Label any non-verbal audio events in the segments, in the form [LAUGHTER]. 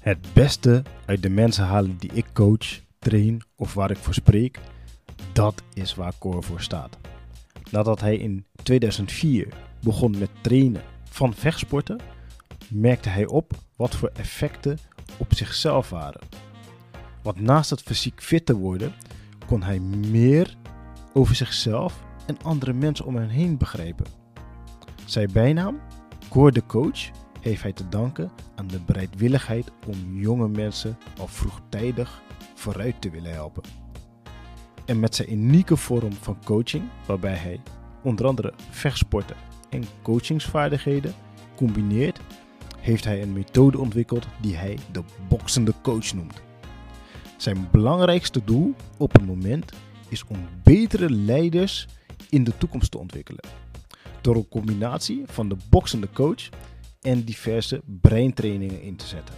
Het beste uit de mensen halen die ik coach, train of waar ik voor spreek, dat is waar Core voor staat. Nadat hij in 2004 begon met trainen van vechtsporten, merkte hij op wat voor effecten op zichzelf waren. Want naast het fysiek fit te worden, kon hij meer over zichzelf en andere mensen om hem heen begrijpen. Zijn bijnaam, Core de Coach, heeft hij te danken aan de bereidwilligheid om jonge mensen al vroegtijdig vooruit te willen helpen. En met zijn unieke vorm van coaching, waarbij hij onder andere vechtsporten en coachingsvaardigheden combineert, heeft hij een methode ontwikkeld die hij de boxende coach noemt. Zijn belangrijkste doel op het moment is om betere leiders in de toekomst te ontwikkelen. Door een combinatie van de boxende coach en diverse breintrainingen in te zetten.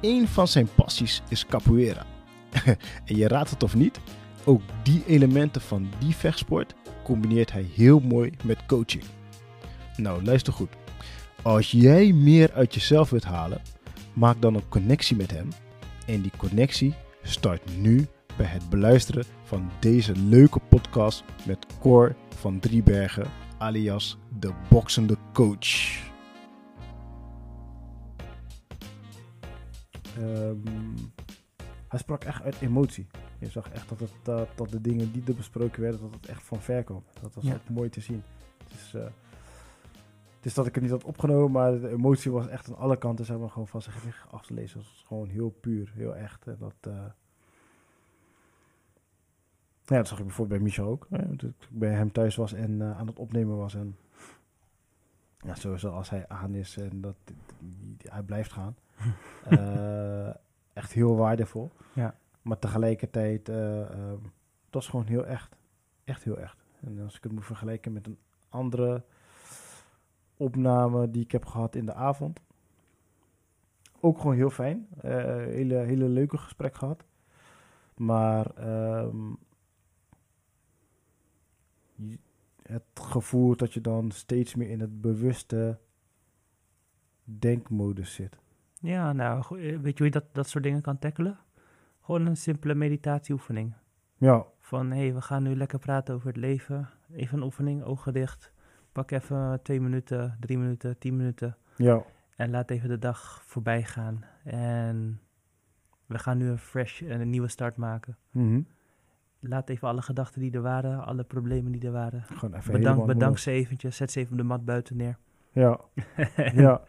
Een van zijn passies is capoeira. [LAUGHS] en je raadt het of niet, ook die elementen van die vechtsport combineert hij heel mooi met coaching. Nou, luister goed. Als jij meer uit jezelf wilt halen, maak dan een connectie met hem. En die connectie start nu bij het beluisteren van deze leuke podcast met Cor van Driebergen, alias de boxende coach. Ehm, hij sprak echt uit emotie. Je zag echt dat, het, dat de dingen die er besproken werden, dat het echt van ver kwam. Dat was Ja. ook mooi te zien. Het is, eh, het is dat ik het niet had opgenomen, maar de emotie was echt aan alle kanten zeg maar, gewoon van zijn gezicht af te lezen. Het was gewoon heel puur, heel echt. En dat, eh, ja, dat zag ik bijvoorbeeld bij Michel ook. hè, dat ik bij hem thuis was en eh, aan het opnemen was. En ja, sowieso als hij aan is en dat hij blijft gaan. [LAUGHS] Eh, echt heel waardevol. Ja. Maar tegelijkertijd, eh ehm, het was gewoon heel echt. Echt heel echt. En als ik het moet vergelijken met een andere opname die ik heb gehad in de avond. Ook gewoon heel fijn. Eh, hele, hele leuke gesprek gehad. Maar ehm, het gevoel dat je dan steeds meer in het bewuste denkmodus zit. Ja, nou, eh, weet je hoe je dat, dat soort dingen kan tackelen? Gewoon een simpele meditatieoefening. Ja, Van, hé, hey, we gaan nu lekker praten over het leven. Even een oefening, ogen dicht. Pak even twee minuten, drie minuten, tien minuten. ja, En laat even de dag voorbij gaan. En we gaan nu een fresh, een nieuwe start maken. mhm. Laat even alle gedachten die er waren, alle problemen die er waren. gewoon even Bedank, ze eventjes, zet ze even op de mat buiten neer. Ja, [LAUGHS] ja,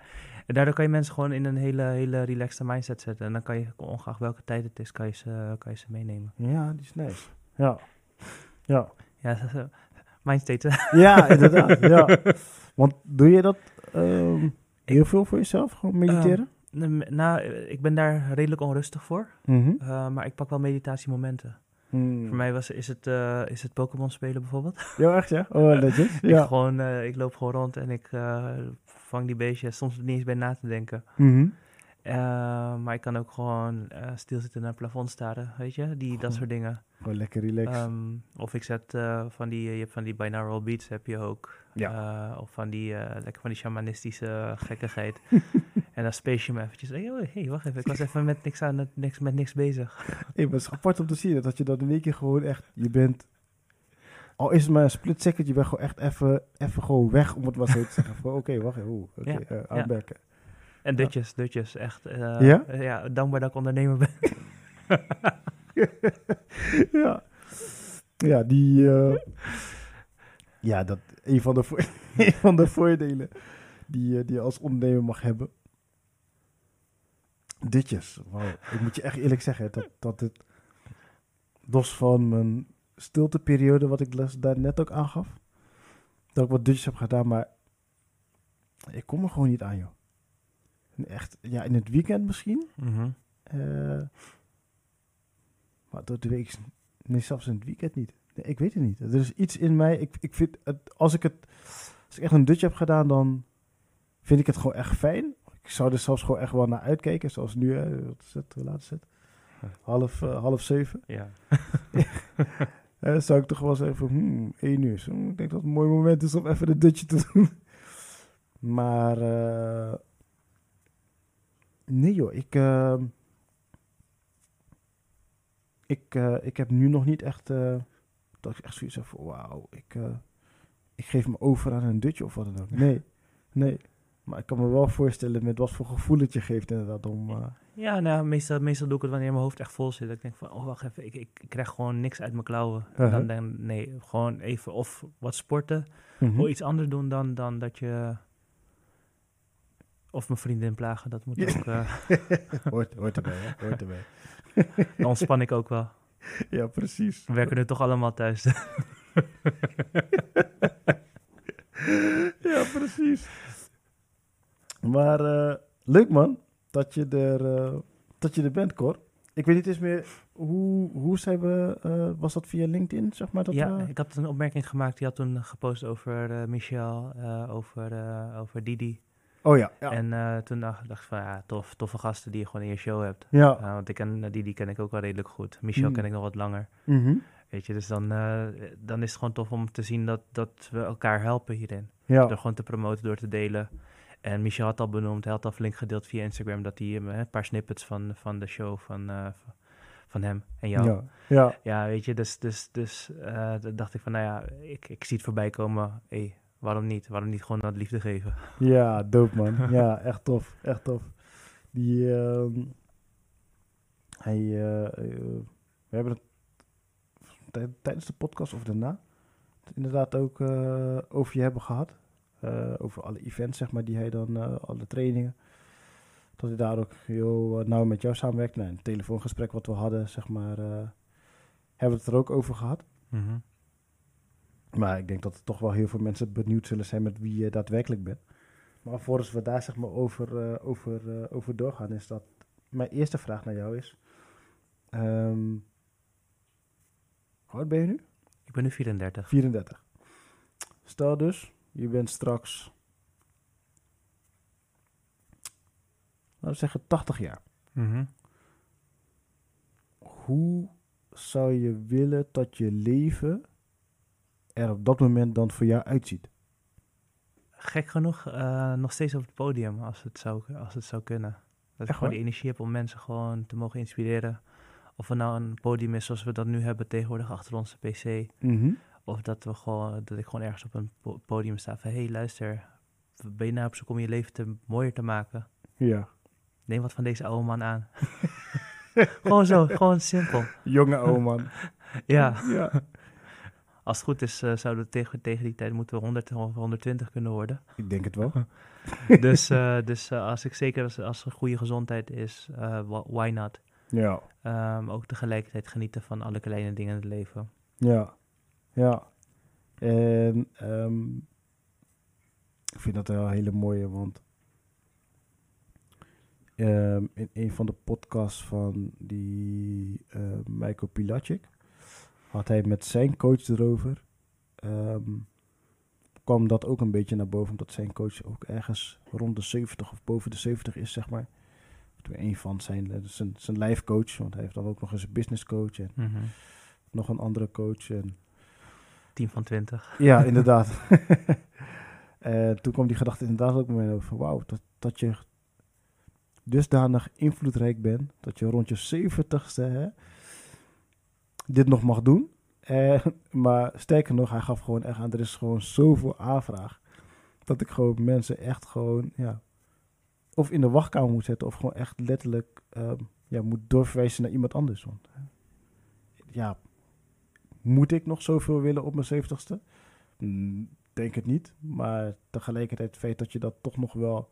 En daardoor kan je mensen gewoon in een hele, hele relaxte mindset zetten. En dan kan je, ongeacht welke tijd het is, kan je ze, kan je ze meenemen. ja, die is nice. Ja, ja. Ja, dat is, eh, mindstate. [LAUGHS] Ja, inderdaad. ja. Want doe je dat ehm, heel veel voor jezelf? Gewoon mediteren? Ehm, nou, eh, ik ben daar redelijk onrustig voor. Mhm. eh, maar ik pak wel meditatiemomenten. Hmm. Voor mij was, is het, eh, is het Pokémon spelen bijvoorbeeld. [LAUGHS] Ja, echt ja? Oh, netjes. [LAUGHS] Ik, Ja. gewoon, eh, ik loop gewoon rond en ik eh, vang die beestjes. Soms niet eens bij na te denken. Mhm. Eh, maar ik kan ook gewoon eh, stilzitten naar het plafond staren, weet je? Die, dat soort dingen. Gewoon lekker relaxed. Ehm, of ik zet eh, van die, je hebt van die binaural beats heb je ook. Ja. Of van die, lekker van die shamanistische gekkigheid. [LAUGHS] en dan space je me eventjes. Hey, oh, hey, wacht even, ik was even met niks, aan het, niks, met niks bezig. Hey, maar het is apart om te zien dat je dan in één keer gewoon echt, je bent, al is het maar een split second, je bent gewoon echt even, even gewoon weg, om het maar zo te zeggen. Oké, wacht even, oké, Ja, eh, ja. En dutjes, dutjes, echt. eh, Ja? ja, dankbaar dat ik ondernemer ben. [LAUGHS] ja. Ja, die, eh, ja, dat, een van de, voor- [LAUGHS] een van de voordelen die, eh, die je als ondernemer mag hebben. Ditjes. Ik moet je echt eerlijk zeggen, dat, dat het, los van mijn stilteperiode, wat ik les- daar net ook aangaf, dat ik wat dutjes heb gedaan, maar ik kom er gewoon niet aan, joh. Echt, ja, in het weekend misschien, Mhm. eh, maar door de week, nee, zelfs in het weekend niet. Nee, ik weet het niet. Er is iets in mij, ik, ik vind het, als ik het, als ik echt een dutje heb gedaan, dan vind ik het gewoon echt fijn. Ik zou er zelfs gewoon echt wel naar uitkijken, zoals nu, hè, wat is het, hoe laat is het? Half, eh, half zeven. Ja. [LAUGHS] Eh, zou ik toch wel zeggen van, hmm, één uur. Ik denk dat het een mooi moment is om even een dutje te doen. [LAUGHS] Maar, Nee joh, ik, ehm, ik, eh, ik heb nu nog niet echt, eh, dat ik echt zoiets heb van, wauw, ik, eh, ik geef me over aan een dutje of wat dan ook. Nee, [LAUGHS] nee. Maar ik kan me wel voorstellen met wat voor gevoel het je geeft inderdaad om... Ja, nou, meestal, meestal doe ik het wanneer mijn hoofd echt vol zit. Ik denk van, oh wacht even, ik, ik, ik krijg gewoon niks uit mijn klauwen. En Uh-huh. Dan denk ik, nee, gewoon even of wat sporten, mhm. of iets anders doen dan, dan dat je... Of mijn vriendin plagen, dat moet ook... eh, [LAUGHS] hoort, hoort erbij, hè? Hoort erbij. [LAUGHS] dan ontspan ik ook wel. Ja, precies. We werken nu toch allemaal thuis. [LAUGHS] ja, precies. Maar eh, leuk man, dat je er, eh, dat je er bent, Cor. Ik weet niet eens meer, hoe, hoe zijn we, was dat via LinkedIn, zeg maar? Dat ja, ik had een opmerking gemaakt. Die had toen gepost over Michel, over, over Didi. Oh ja, ja. En eh, toen dacht, dacht ik van, ja, tof, toffe gasten die je gewoon in je show hebt. ja. Uh, want ik ken uh, Didi ken ik ook wel redelijk goed. Michel Mm. ken ik nog wat langer. Mhm. Weet je, dus dan, uh, dan is het gewoon tof om te zien dat, dat we elkaar helpen hierin. ja. Door gewoon te promoten, door te delen. En Michel had al benoemd, hij had al flink gedeeld via Instagram dat hij een paar snippets van, van de show van, van hem en jou. Ja, ja. ja weet je, dus, dus, dus dacht ik van, nou ja, ik, ik zie het voorbij komen. Hey, waarom niet? Waarom niet gewoon dat liefde geven? [LAUGHS] Ja, dope man. ja, echt tof. Echt tof. Die, uh, hij, uh, we hebben het tijdens de podcast of daarna inderdaad ook uh, over je hebben gehad. Over alle events, zeg maar, die hij dan, alle trainingen. Dat hij daar ook heel nauw met jou samenwerkt. Nou, een telefoongesprek wat we hadden, zeg maar, hebben we het er ook over gehad. Mm -hmm. Maar ik denk dat er toch wel heel veel mensen benieuwd zullen zijn met wie je daadwerkelijk bent. Maar voordat we daar zeg maar over, uh, over, uh, over doorgaan, is dat mijn eerste vraag naar jou is. Um, hoe oud ben je nu? Ik ben nu 34. 34. Stel dus, je bent straks, laten we zeggen, 80 jaar. Mm -hmm. Hoe zou je willen dat je leven er op dat moment dan voor jou uitziet? Gek genoeg uh, nog steeds op het podium, als het zou, als het zou kunnen. Dat ik gewoon die energie heb om mensen gewoon te mogen inspireren. Of het nou een podium is zoals we dat nu hebben tegenwoordig achter onze pc. Mm -hmm. Of dat, we gewoon, dat ik gewoon ergens op een podium sta van... Hé, hey, luister, ben je nou op zoek om je leven te, mooier te maken? Ja. Neem wat van deze oude man aan. [LAUGHS] gewoon zo, gewoon simpel. [LAUGHS] Jonge oude man. [LAUGHS] ja. ja. Als het goed is, uh, zouden we tegen, tegen die tijd moeten we 100 of 120 kunnen worden. Ik denk het wel. [LAUGHS] dus uh, dus uh, als ik zeker als, als er goede gezondheid is, why not? Ja. Um, ook tegelijkertijd genieten van alle kleine dingen in het leven. Ja. Ja. En um, ik vind dat wel een hele mooie, want um, in een van de podcasts van die Michael Pilacic had hij met zijn coach erover. Um, kwam dat ook een beetje naar boven, omdat zijn coach ook ergens rond de 70 of boven de 70 is, zeg maar. Een van zijn, eh, zijn, zijn life coach, want hij heeft dan ook nog eens een business coach en mm -hmm. nog een andere coach. En Team van 20. Ja, [LAUGHS] inderdaad. [LAUGHS] en toen kwam die gedachte inderdaad ook mij over, wauw, dat, dat je dusdanig invloedrijk bent, dat je rond je zeventigste hè, dit nog mag doen. Eh, [LAUGHS] maar sterker nog, hij gaf gewoon echt aan, er is gewoon zoveel aanvraag, dat ik gewoon mensen echt gewoon, ja, of in de wachtkamer moet zetten, of gewoon echt letterlijk um, ja, moet doorverwijzen naar iemand anders. Want, ja, moet ik nog zoveel willen op mijn zeventigste? Mm, denk het niet. Maar tegelijkertijd het feit dat je dat toch nog wel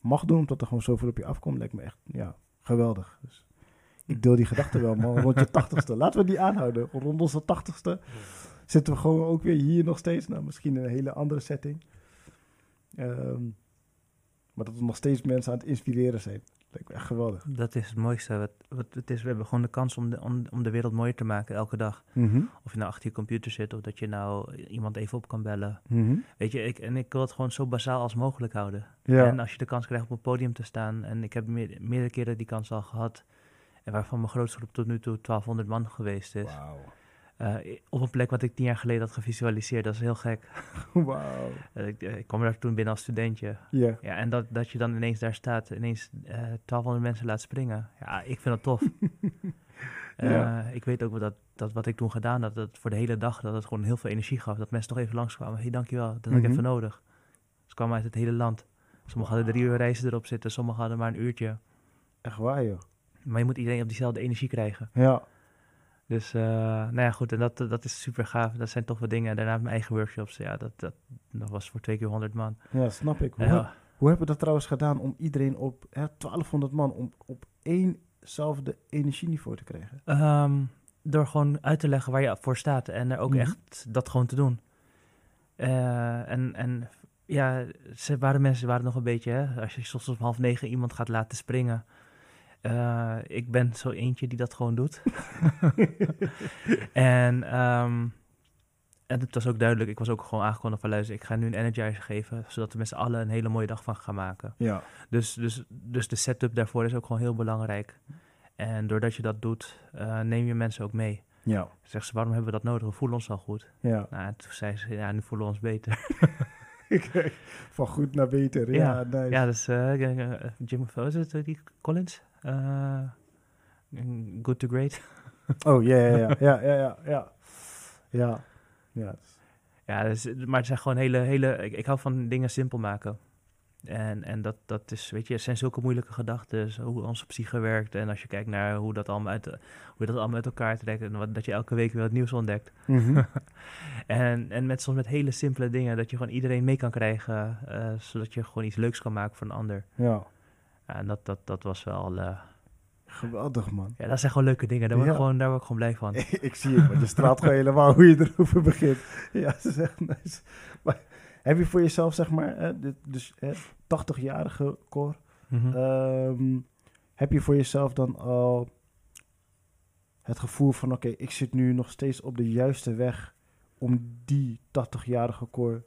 mag doen, omdat er gewoon zoveel op je afkomt, lijkt me echt ja, geweldig. Dus ik deel die gedachte wel, man. Rond je tachtigste. Laten we die aanhouden. Rond onze tachtigste zitten we gewoon ook weer hier nog steeds. Nou, misschien in een hele andere setting. Um, maar dat er nog steeds mensen aan het inspireren zijn. Lijkt me echt geweldig. Dat is het mooiste. Wat, wat het is, we hebben gewoon de kans om de, om, om de wereld mooier te maken elke dag. Mm -hmm. Of je nou achter je computer zit of dat je nou iemand even op kan bellen. Mm -hmm. Weet je, ik, en ik wil het gewoon zo bazaal als mogelijk houden. Ja. En als je de kans krijgt op een podium te staan, en ik heb meer, meerdere keren die kans al gehad, en waarvan mijn grootste groep tot nu toe 1200 man geweest is. Wow. Eh, op een plek wat ik tien jaar geleden had gevisualiseerd. Dat is heel gek. [LAUGHS] Wauw. Eh, ik, ik kwam daar toen binnen als studentje. Ja. Ja, en dat, dat je dan ineens daar staat, ineens eh 1200 mensen laat springen. Ja, ik vind dat tof. [LAUGHS] Eh, Ja. Ik weet ook dat, dat wat ik toen gedaan had, dat voor de hele dag, dat het gewoon heel veel energie gaf. Dat mensen toch even langskwamen. Hé, hey, dankjewel, dat had ik Mhm. even nodig. Ze kwamen uit het hele land. Sommigen hadden drie uur reizen erop zitten, sommigen hadden maar een uurtje. Echt waar, joh. Maar je moet iedereen op diezelfde energie krijgen. Ja. Dus, eh, nou ja, goed, en dat, dat is super gaaf. Dat zijn toch wat dingen. En daarna mijn eigen workshops, ja, dat, dat, dat was voor twee keer 100 man. Ja, snap ik. Hoe, Ja. hoe hebben we dat trouwens gedaan om iedereen op hè, 1200 man om op éénzelfde energieniveau te krijgen? Ehm, door gewoon uit te leggen waar je voor staat en er ook Mhm. echt dat gewoon te doen. Eh, en, en ja, ze waren mensen waren nog een beetje, hè, als je soms om half negen iemand gaat laten springen. Eh, ik ben zo eentje die dat gewoon doet. [LAUGHS] [LAUGHS] en, ehm, en het was ook duidelijk, ik was ook gewoon aangekondigd van luister, ik ga nu een energizer geven, zodat we met z'n allen een hele mooie dag van gaan maken. Ja. Dus, dus, dus de setup daarvoor is ook gewoon heel belangrijk. En doordat je dat doet, eh, neem je mensen ook mee. Ja. Zegt ze, waarom hebben we dat nodig? We voelen ons al goed. Ja. Nou, en toen zei ze, ja, nu voelen we ons beter. [LAUGHS] Van goed naar beter. Ja, Ja. nice. ja, dus eh, Jim, is het, die Collins? Eh, good to great. [LAUGHS] Oh, ja, ja, ja. Ja, ja, ja. Ja. Ja. dus, maar het zijn gewoon hele, hele... Ik, ik hou van dingen simpel maken. En, en dat, dat is, weet je, het zijn zulke moeilijke gedachten, hoe onze psyche werkt. En als je kijkt naar hoe dat allemaal uit, hoe je dat allemaal uit elkaar trekt en wat, dat je elke week weer wat nieuws ontdekt. Mhm. [LAUGHS] En, en met soms met hele simpele dingen, dat je gewoon iedereen mee kan krijgen, eh, zodat je gewoon iets leuks kan maken voor een ander. ja. Ja, en dat, dat, dat was wel, eh, Geweldig, man. ja, dat zijn gewoon leuke dingen. Daar word, ik Ja. gewoon, daar word ik gewoon blij van. [LAUGHS] ik zie het, maar je straalt gewoon helemaal hoe je erover begint. Ja, is echt nice. Maar heb je voor jezelf, zeg maar, hè, dit, dus hè, 80-jarige core, Mhm. ehm, heb je voor jezelf dan al het gevoel van, oké, ik zit nu nog steeds op de juiste weg om die 80-jarige core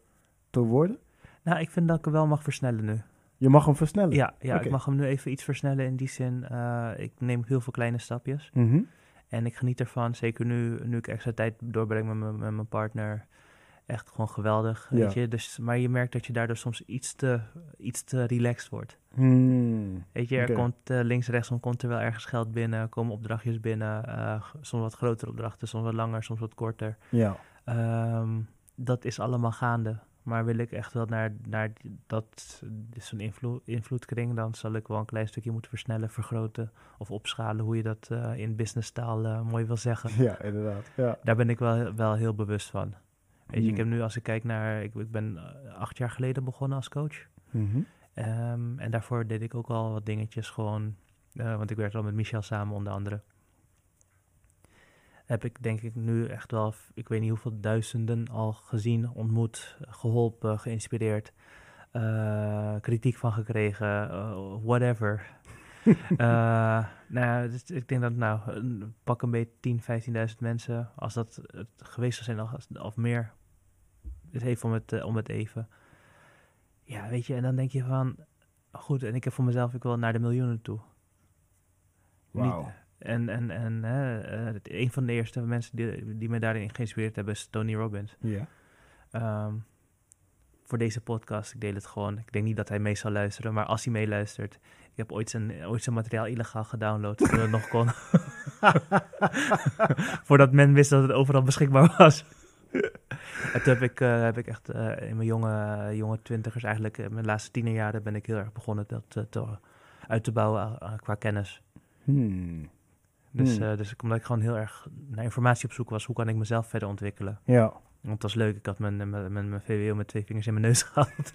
te worden? Nou, ik vind dat ik hem wel mag versnellen nu. Je mag hem versnellen. Ja, ja ik mag hem nu even iets versnellen in die zin. eh, ik neem heel veel kleine stapjes. Mhm. En ik geniet ervan, zeker nu, nu ik extra tijd doorbreng met, mijn- met mijn partner. Echt gewoon geweldig, Ja. weet je. Dus, maar je merkt dat je daardoor soms iets te, iets te relaxed wordt. Hmm. Weet je, er komt eh, links, rechtsom komt er wel ergens geld binnen, komen opdrachtjes binnen. eh, soms wat grotere opdrachten, soms wat langer, soms wat korter. Ja. Ehm, dat is allemaal gaande. Maar wil ik echt wel naar, naar dat, zo'n invloed, invloedkring, dan zal ik wel een klein stukje moeten versnellen, vergroten of opschalen, hoe je dat eh, in businesstaal eh, mooi wil zeggen. ja, inderdaad. Ja. Daar ben ik wel, wel heel bewust van. Weet je, ik Hmm. heb nu, als ik kijk naar, ik, ik ben eh, acht jaar geleden begonnen als coach. Ehm, en daarvoor deed ik ook al wat dingetjes gewoon, want ik werkte al met Michel samen onder andere. Heb ik denk ik nu echt wel, ik weet niet hoeveel duizenden al gezien, ontmoet, geholpen, geïnspireerd, eh, kritiek van gekregen, eh, whatever. [LAUGHS] Eh, nou, ja, dus ik denk dat nou, pak een beetje 10, 15.000 mensen, als dat het geweest zou zijn of, of meer, het heeft om het, om het even. Ja, weet je, en dan denk je van, goed, en ik heb voor mezelf, ik wil naar de miljoenen toe. Niet- en en, en hè, eh, een van de eerste mensen die, die me daarin geïnspireerd hebben is Tony Robbins. Ja. Ehm, voor deze podcast, ik deel het gewoon. Ik denk niet dat hij mee zal luisteren, maar als hij meeluistert. Ik heb ooit zijn, ooit zijn materiaal illegaal gedownload, toen het nog kon. [LAUGHS] Voordat men wist dat het overal beschikbaar was. [LAUGHS] en toen heb ik, eh, heb ik echt eh, in mijn jonge, jonge twintigers, eigenlijk in mijn laatste tienerjaren, ben ik heel erg begonnen dat te, uit te bouwen qua kennis. Hmm. Dus, Hmm. eh, dus ik- omdat ik gewoon heel erg naar informatie op zoek was, hoe kan ik mezelf verder ontwikkelen? Ja. Want het was leuk, ik had mijn, mijn, mijn, mijn VWO met twee vingers in mijn neus [LAUGHS] gehaald.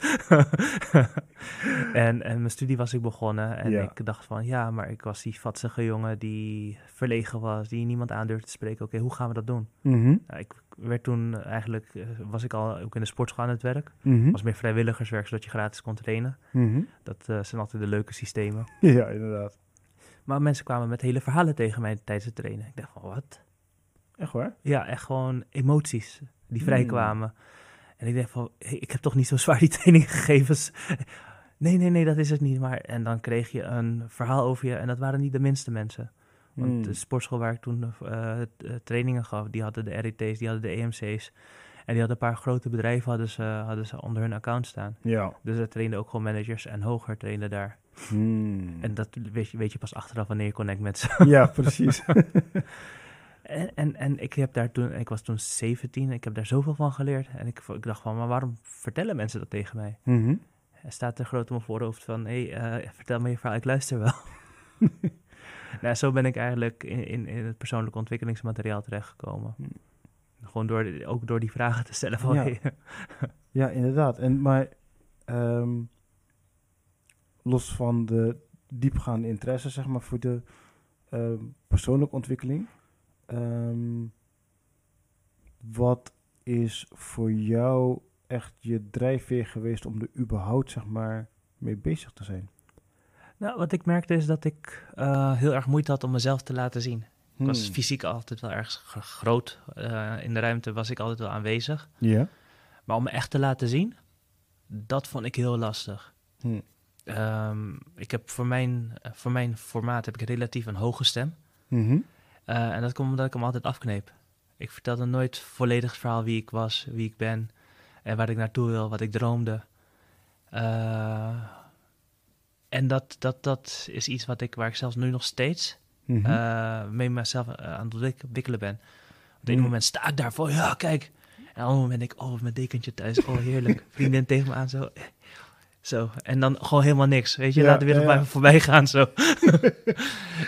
en, en mijn studie was ik begonnen en Ja. ik dacht van, ja, maar ik was die vatsige jongen die verlegen was, die niemand aandurfde te spreken. Oké, hoe gaan we dat doen? Mhm. Nou, ik werd toen eigenlijk, eh, was ik al ook in de sportschool aan het werk. Mhm. was meer vrijwilligerswerk, zodat je gratis kon trainen. Mhm. Dat eh, zijn altijd de leuke systemen. Ja, inderdaad. Maar mensen kwamen met hele verhalen tegen mij tijdens het trainen. Ik dacht van, wat? Echt waar? Ja, echt gewoon emoties die Hmm. vrijkwamen. En ik dacht van, hey, ik heb toch niet zo zwaar die [LAUGHS] training gegeven. Nee, nee, nee, dat is het niet. Maar, en dan kreeg je een verhaal over je en dat waren niet de minste mensen. Want Hmm. de sportschool waar ik toen eh, eh, trainingen gaf, die hadden de RIT's, die hadden de EMC's. En die hadden een paar grote bedrijven hadden ze, hadden ze onder hun account staan. Ja. Dus daar trainden ook gewoon managers en hoger trainden daar. Hmm. En dat weet je, weet je pas achteraf wanneer je connect met ze. Ja, precies. [LAUGHS] En, en, en ik heb daar toen, ik was toen 17, ik heb daar zoveel van geleerd. En ik, ik dacht van, maar waarom vertellen mensen dat tegen mij? Mhm. Er staat er groot op mijn voorhoofd van, hé, hey, eh, vertel me je verhaal, ik luister wel. [LAUGHS] nou, zo ben ik eigenlijk in, in, in het persoonlijk ontwikkelingsmateriaal terechtgekomen. Hmm. Gewoon door, ook door die vragen te stellen van, Ja. hey, Ja, inderdaad. En, maar ehm, los van de diepgaande interesse, zeg maar, voor de ehm, persoonlijke ontwikkeling. ehm, wat is voor jou echt je drijfveer geweest om er überhaupt, zeg maar, mee bezig te zijn? Nou, wat ik merkte is dat ik eh, heel erg moeite had om mezelf te laten zien. Ik was Hmm. fysiek altijd wel erg groot. Eh, in de ruimte was ik altijd wel aanwezig. Ja. Maar om me echt te laten zien, dat vond ik heel lastig. Hmm. Ehm, ik heb voor mijn, eh, voor mijn formaat heb ik relatief een hoge stem. Mhm. Eh, en dat komt omdat ik hem altijd afkneep. Ik vertelde nooit volledig het verhaal wie ik was, wie ik ben en waar ik naartoe wil, wat ik droomde. Eh, en dat, dat, dat is iets wat ik, waar ik zelfs nu nog steeds Mhm. eh, mee mezelf aan het ontwikkelen ben. Op het ene Mm. moment sta ik daar voor, ja, kijk. En op andere moment denk ik, oh, mijn dekentje thuis, oh, heerlijk. [LAUGHS] Vriendin tegen me aan, zo. Zo, en dan gewoon helemaal niks, weet je. Ja, Laat de wereld ja, voorbij gaan, zo. [LAUGHS]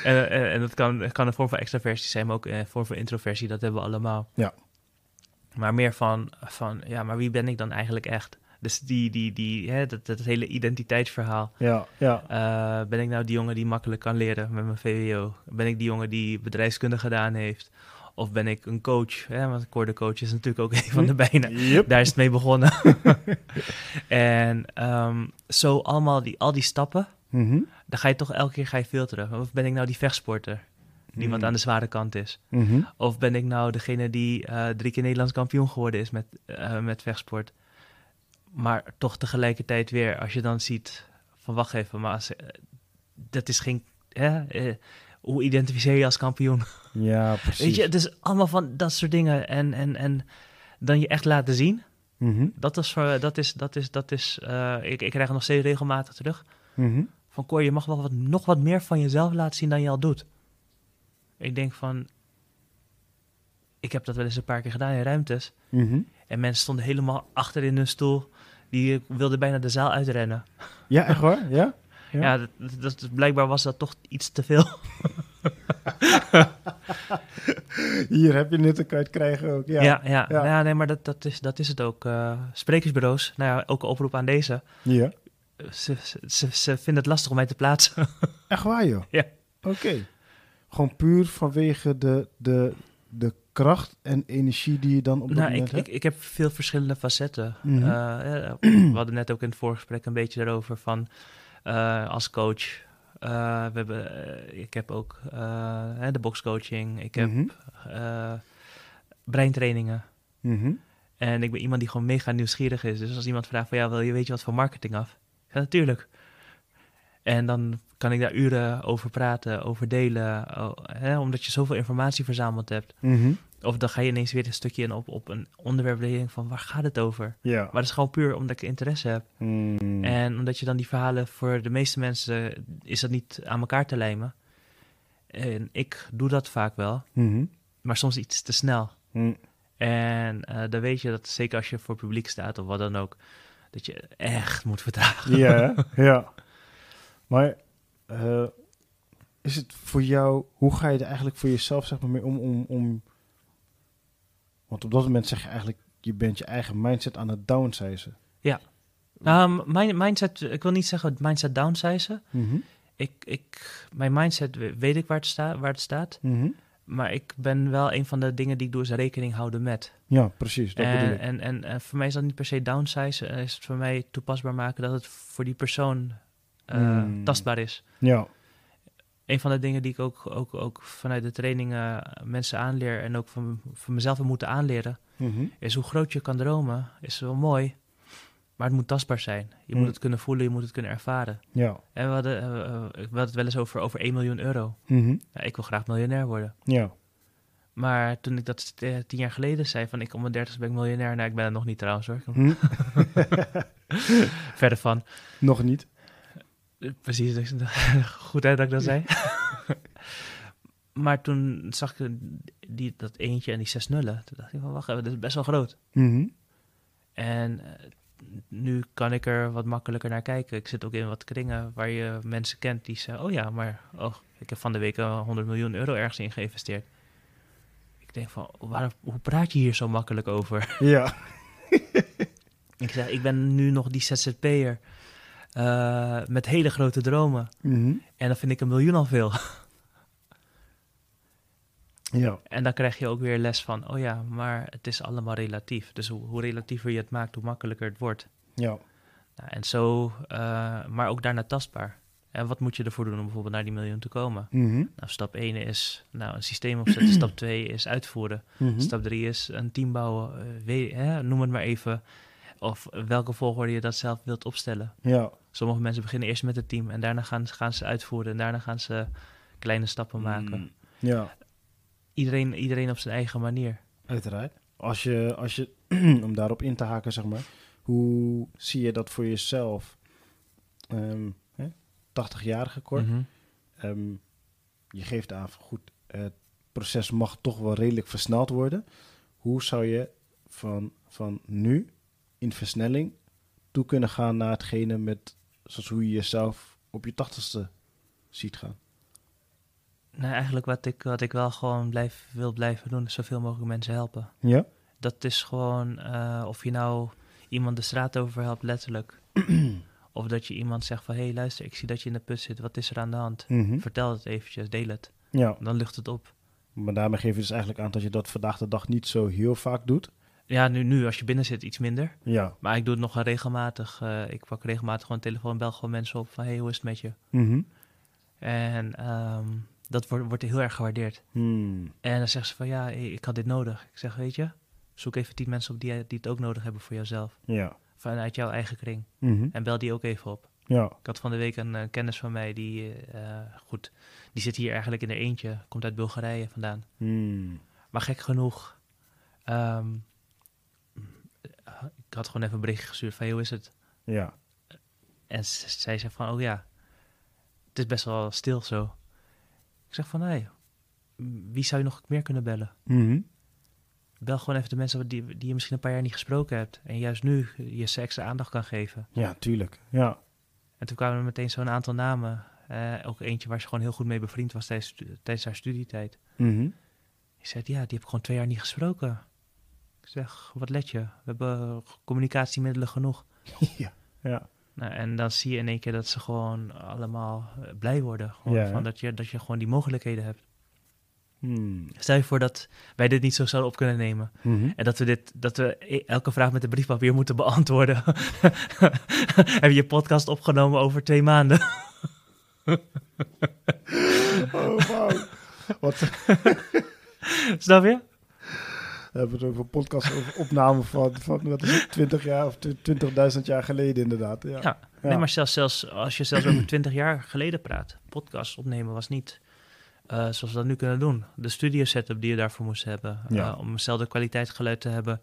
en, en, en dat kan, kan een vorm van extraversie zijn, maar ook een vorm van introversie. Dat hebben we allemaal. Ja. Maar meer van, van, ja, maar wie ben ik dan eigenlijk echt? Dus die, die, die, hè, dat, dat hele identiteitsverhaal. Ja, ja. Eh, ben ik nou die jongen die makkelijk kan leren met mijn VWO? Ben ik die jongen die bedrijfskunde gedaan heeft? Of ben ik een coach? Hè? Want hoorde coach is natuurlijk ook [LAUGHS] een van de bijnen. Yep. Daar is het mee begonnen. [LAUGHS] en ehm, zo allemaal die, al die stappen, Mhm. dan ga je toch elke keer ga je filteren. Of ben ik nou die vechtsporter? Die wat Mhm. aan de zware kant is. Mhm. Of ben ik nou degene die eh, drie keer Nederlands kampioen geworden is met, eh, met vechtsport? Maar toch tegelijkertijd weer, als je dan ziet van wacht even, maar als, eh, dat is geen. Hè, hoe identificeer je als kampioen? Ja, [LAUGHS] precies. Weet je, het is allemaal van dat soort dingen. En, en, en dan je echt laten zien. Mhm. Dat is voor, dat is, dat is, dat is, eh, ik, ik krijg het nog steeds regelmatig terug. Mhm. Van Cor, je mag wel wat, nog wat meer van jezelf laten zien dan je al doet. Ik denk van, ik heb dat wel eens een paar keer gedaan in ruimtes. Mhm. En mensen stonden helemaal achter in hun stoel. Die wilden bijna de zaal uitrennen. Ja, echt waar? Ja? Ja. Ja, dat, dat, blijkbaar was dat toch iets te veel. [LAUGHS] Hier heb je net een kaart krijgen ook. Ja. Ja, ja, Ja. ja. nee, maar dat, dat, is, dat is het ook. Eh, sprekersbureaus, nou ja, ook een oproep aan deze. Ja. Ze, ze, ze, vinden het lastig om mij te plaatsen. [LAUGHS] Echt waar, joh? Ja. Oké. Gewoon puur vanwege de, de, de kracht en energie die je dan op dat nou, moment ik, hebt? ik, ik heb veel verschillende facetten. Mhm. Eh, we hadden net ook in het voorgesprek een beetje daarover van als coach. eh, we hebben, eh, ik heb ook eh, de boxcoaching. Ik heb Mhm. eh, breintrainingen. Mhm. En ik ben iemand die gewoon mega nieuwsgierig is. Dus als iemand vraagt van ja, wil je, weet je wat voor marketing af? Ja, natuurlijk. En dan kan ik daar uren over praten, over delen. oh, hè, omdat je zoveel informatie verzameld hebt. Mhm. Of dan ga je ineens weer een stukje in op, op een onderwerp van waar gaat het over? Ja. Maar dat is gewoon puur omdat ik interesse heb. Mm. En omdat je dan die verhalen voor de meeste mensen is dat niet aan elkaar te lijmen. En ik doe dat vaak wel, Mhm. maar soms iets te snel. Mm. En eh, dan weet je dat zeker als je voor publiek staat of wat dan ook, dat je echt moet vertragen. Ja, [LAUGHS] ja. Maar eh, is het voor jou, hoe ga je er eigenlijk voor jezelf zeg maar, mee om, om, om... Want op dat moment zeg je eigenlijk, je bent je eigen mindset aan het downsizen. Nou, mijn mindset, ik wil niet zeggen mindset downsizen. Mhm. Ik, ik, mijn mindset we- weet ik waar het, sta, waar het staat. Mhm. Maar ik ben wel een van de dingen die ik doe is rekening houden met. Ja, precies, dat bedoel En, ik. en, en, en voor mij is dat niet per se downsize. eh, Is het voor mij toepasbaar maken dat het voor die persoon eh, Hmm. tastbaar is. Ja, Een van de dingen die ik ook, ook, ook vanuit de trainingen mensen aanleer en ook van, van mezelf heb moeten aanleren, Mhm. is hoe groot je kan dromen, is wel mooi. Maar het moet tastbaar zijn. Je Mm. moet het kunnen voelen, je moet het kunnen ervaren. Ja. En we hadden, eh, eh, we hadden het wel eens over, over 1 miljoen euro. Mhm. Ja, ik wil graag miljonair worden. Ja. Maar toen ik dat eh, tien jaar geleden zei, van ik om mijn dertigste ben ik miljonair. Nou, ik ben het nog niet trouwens hoor. [LAUGHS] Verder van. Nog niet. Eh, Precies, dus, [LAUGHS] goed hè dat ik dat zei. Maar toen zag ik die, dat eentje en die zes nullen. Toen dacht ik van, wacht even, dit is best wel groot. Mhm. En eh, nu kan ik er wat makkelijker naar kijken. Ik zit ook in wat kringen waar je mensen kent die zeggen... oh ja, maar oh, ik heb van de week eh, 100 miljoen euro ergens in geïnvesteerd. Ik denk van, waar, hoe praat je hier zo makkelijk over? [LAUGHS] Ja. ik zeg, ik ben nu nog die ZZP'er eh met hele grote dromen. Mhm. En dan vind ik een miljoen al veel. [LAUGHS] Ja. En dan krijg je ook weer les van, oh ja, maar het is allemaal relatief. Dus hoe, hoe relatiever je het maakt, hoe makkelijker het wordt. Ja. Nou, en zo, eh, maar ook daarna tastbaar. En wat moet je ervoor doen om bijvoorbeeld naar die miljoen te komen? Mhm. Nou, stap 1 is nou, een systeem opzetten. [CLEARS THROAT] stap 2 is uitvoeren. Mhm. Stap 3 is een team bouwen. eh, hè, noem het maar even. Of welke volgorde je dat zelf wilt opstellen. Ja. Sommige mensen beginnen eerst met het team en daarna gaan, gaan ze uitvoeren. En daarna gaan ze kleine stappen maken. Mm. Ja. Iedereen, iedereen op zijn eigen manier. Uiteraard. Als je, als je [CLEARS THROAT] om daarop in te haken, zeg maar, hoe zie je dat voor jezelf? Ehm, hè? 80-jarige kort. Mhm. Ehm, je geeft aan, goed, het proces mag toch wel redelijk versneld worden. Hoe zou je van, van nu in versnelling toe kunnen gaan naar hetgene met, zoals hoe je jezelf op je tachtigste ziet gaan? Nou, eigenlijk wat ik, wat ik wel gewoon blijf, wil blijven doen, is zoveel mogelijk mensen helpen. Ja? Dat is gewoon, eh, of je nou iemand de straat over helpt, letterlijk. [CLEARS THROAT] of dat je iemand zegt van, hé hey, luister, ik zie dat je in de put zit, wat is er aan de hand? Mhm. Vertel het eventjes, deel het. Ja, Dan lucht het op. maar daarmee geef je dus eigenlijk aan dat je dat vandaag de dag niet zo heel vaak doet. Ja, nu, nu als je binnen zit, iets minder. Ja. Maar ik doe het nog wel regelmatig. eh, ik pak regelmatig gewoon een telefoon en bel gewoon mensen op van, hé, hey, hoe is het met je? Mhm. En ehm, dat wordt, wordt heel erg gewaardeerd. Hmm. En dan zeggen ze van, ja, ik had dit nodig. Ik zeg, weet je, zoek even tien mensen op die, die het ook nodig hebben voor jouzelf. Ja. Vanuit jouw eigen kring. Mhm. En bel die ook even op. Ja. Ik had van de week een eh, kennis van mij, die, eh, goed, die zit hier eigenlijk in er eentje. Komt uit Bulgarije vandaan. Hmm. Maar gek genoeg, ehm, ik had gewoon even een berichtje gestuurd van, hoe is het? Ja. En zij zei van, oh ja, het is best wel stil zo. Ik zeg van, hé, hey, wie zou je nog meer kunnen bellen? Mhm. Bel gewoon even de mensen die, die je misschien een paar jaar niet gesproken hebt. En juist nu je ze extra aandacht kan geven. Ja, tuurlijk. Ja. En toen kwamen er meteen zo'n aantal namen. Eh, ook eentje waar ze gewoon heel goed mee bevriend was tijdens, tijdens haar studietijd. Mhm. Ik zei, ja, die heb ik gewoon twee jaar niet gesproken. Ik zeg, wat let je? We hebben communicatiemiddelen genoeg. [LAUGHS] ja. Ja. Nou, en dan zie je in één keer dat ze gewoon allemaal eh, blij worden. Ja, van dat, je, dat je gewoon die mogelijkheden hebt. Hmm. Stel je voor dat wij dit niet zo zouden op kunnen nemen. Mhm. En dat we, dit, dat we e- elke vraag met een briefpapier moeten beantwoorden. [LAUGHS] Heb je je podcast opgenomen over twee maanden? [LAUGHS] Oh, wauw. Wat Snap je? We hebben het over podcast over opname van, van wat is het, 20 jaar of 20.000 jaar geleden inderdaad. Ja. Ja. Nee, maar zelfs, zelfs als je zelfs over twintig jaar geleden praat. Podcast opnemen was niet eh, zoals we dat nu kunnen doen. De studio setup die je daarvoor moest hebben. eh, om eenzelfde kwaliteit geluid te hebben.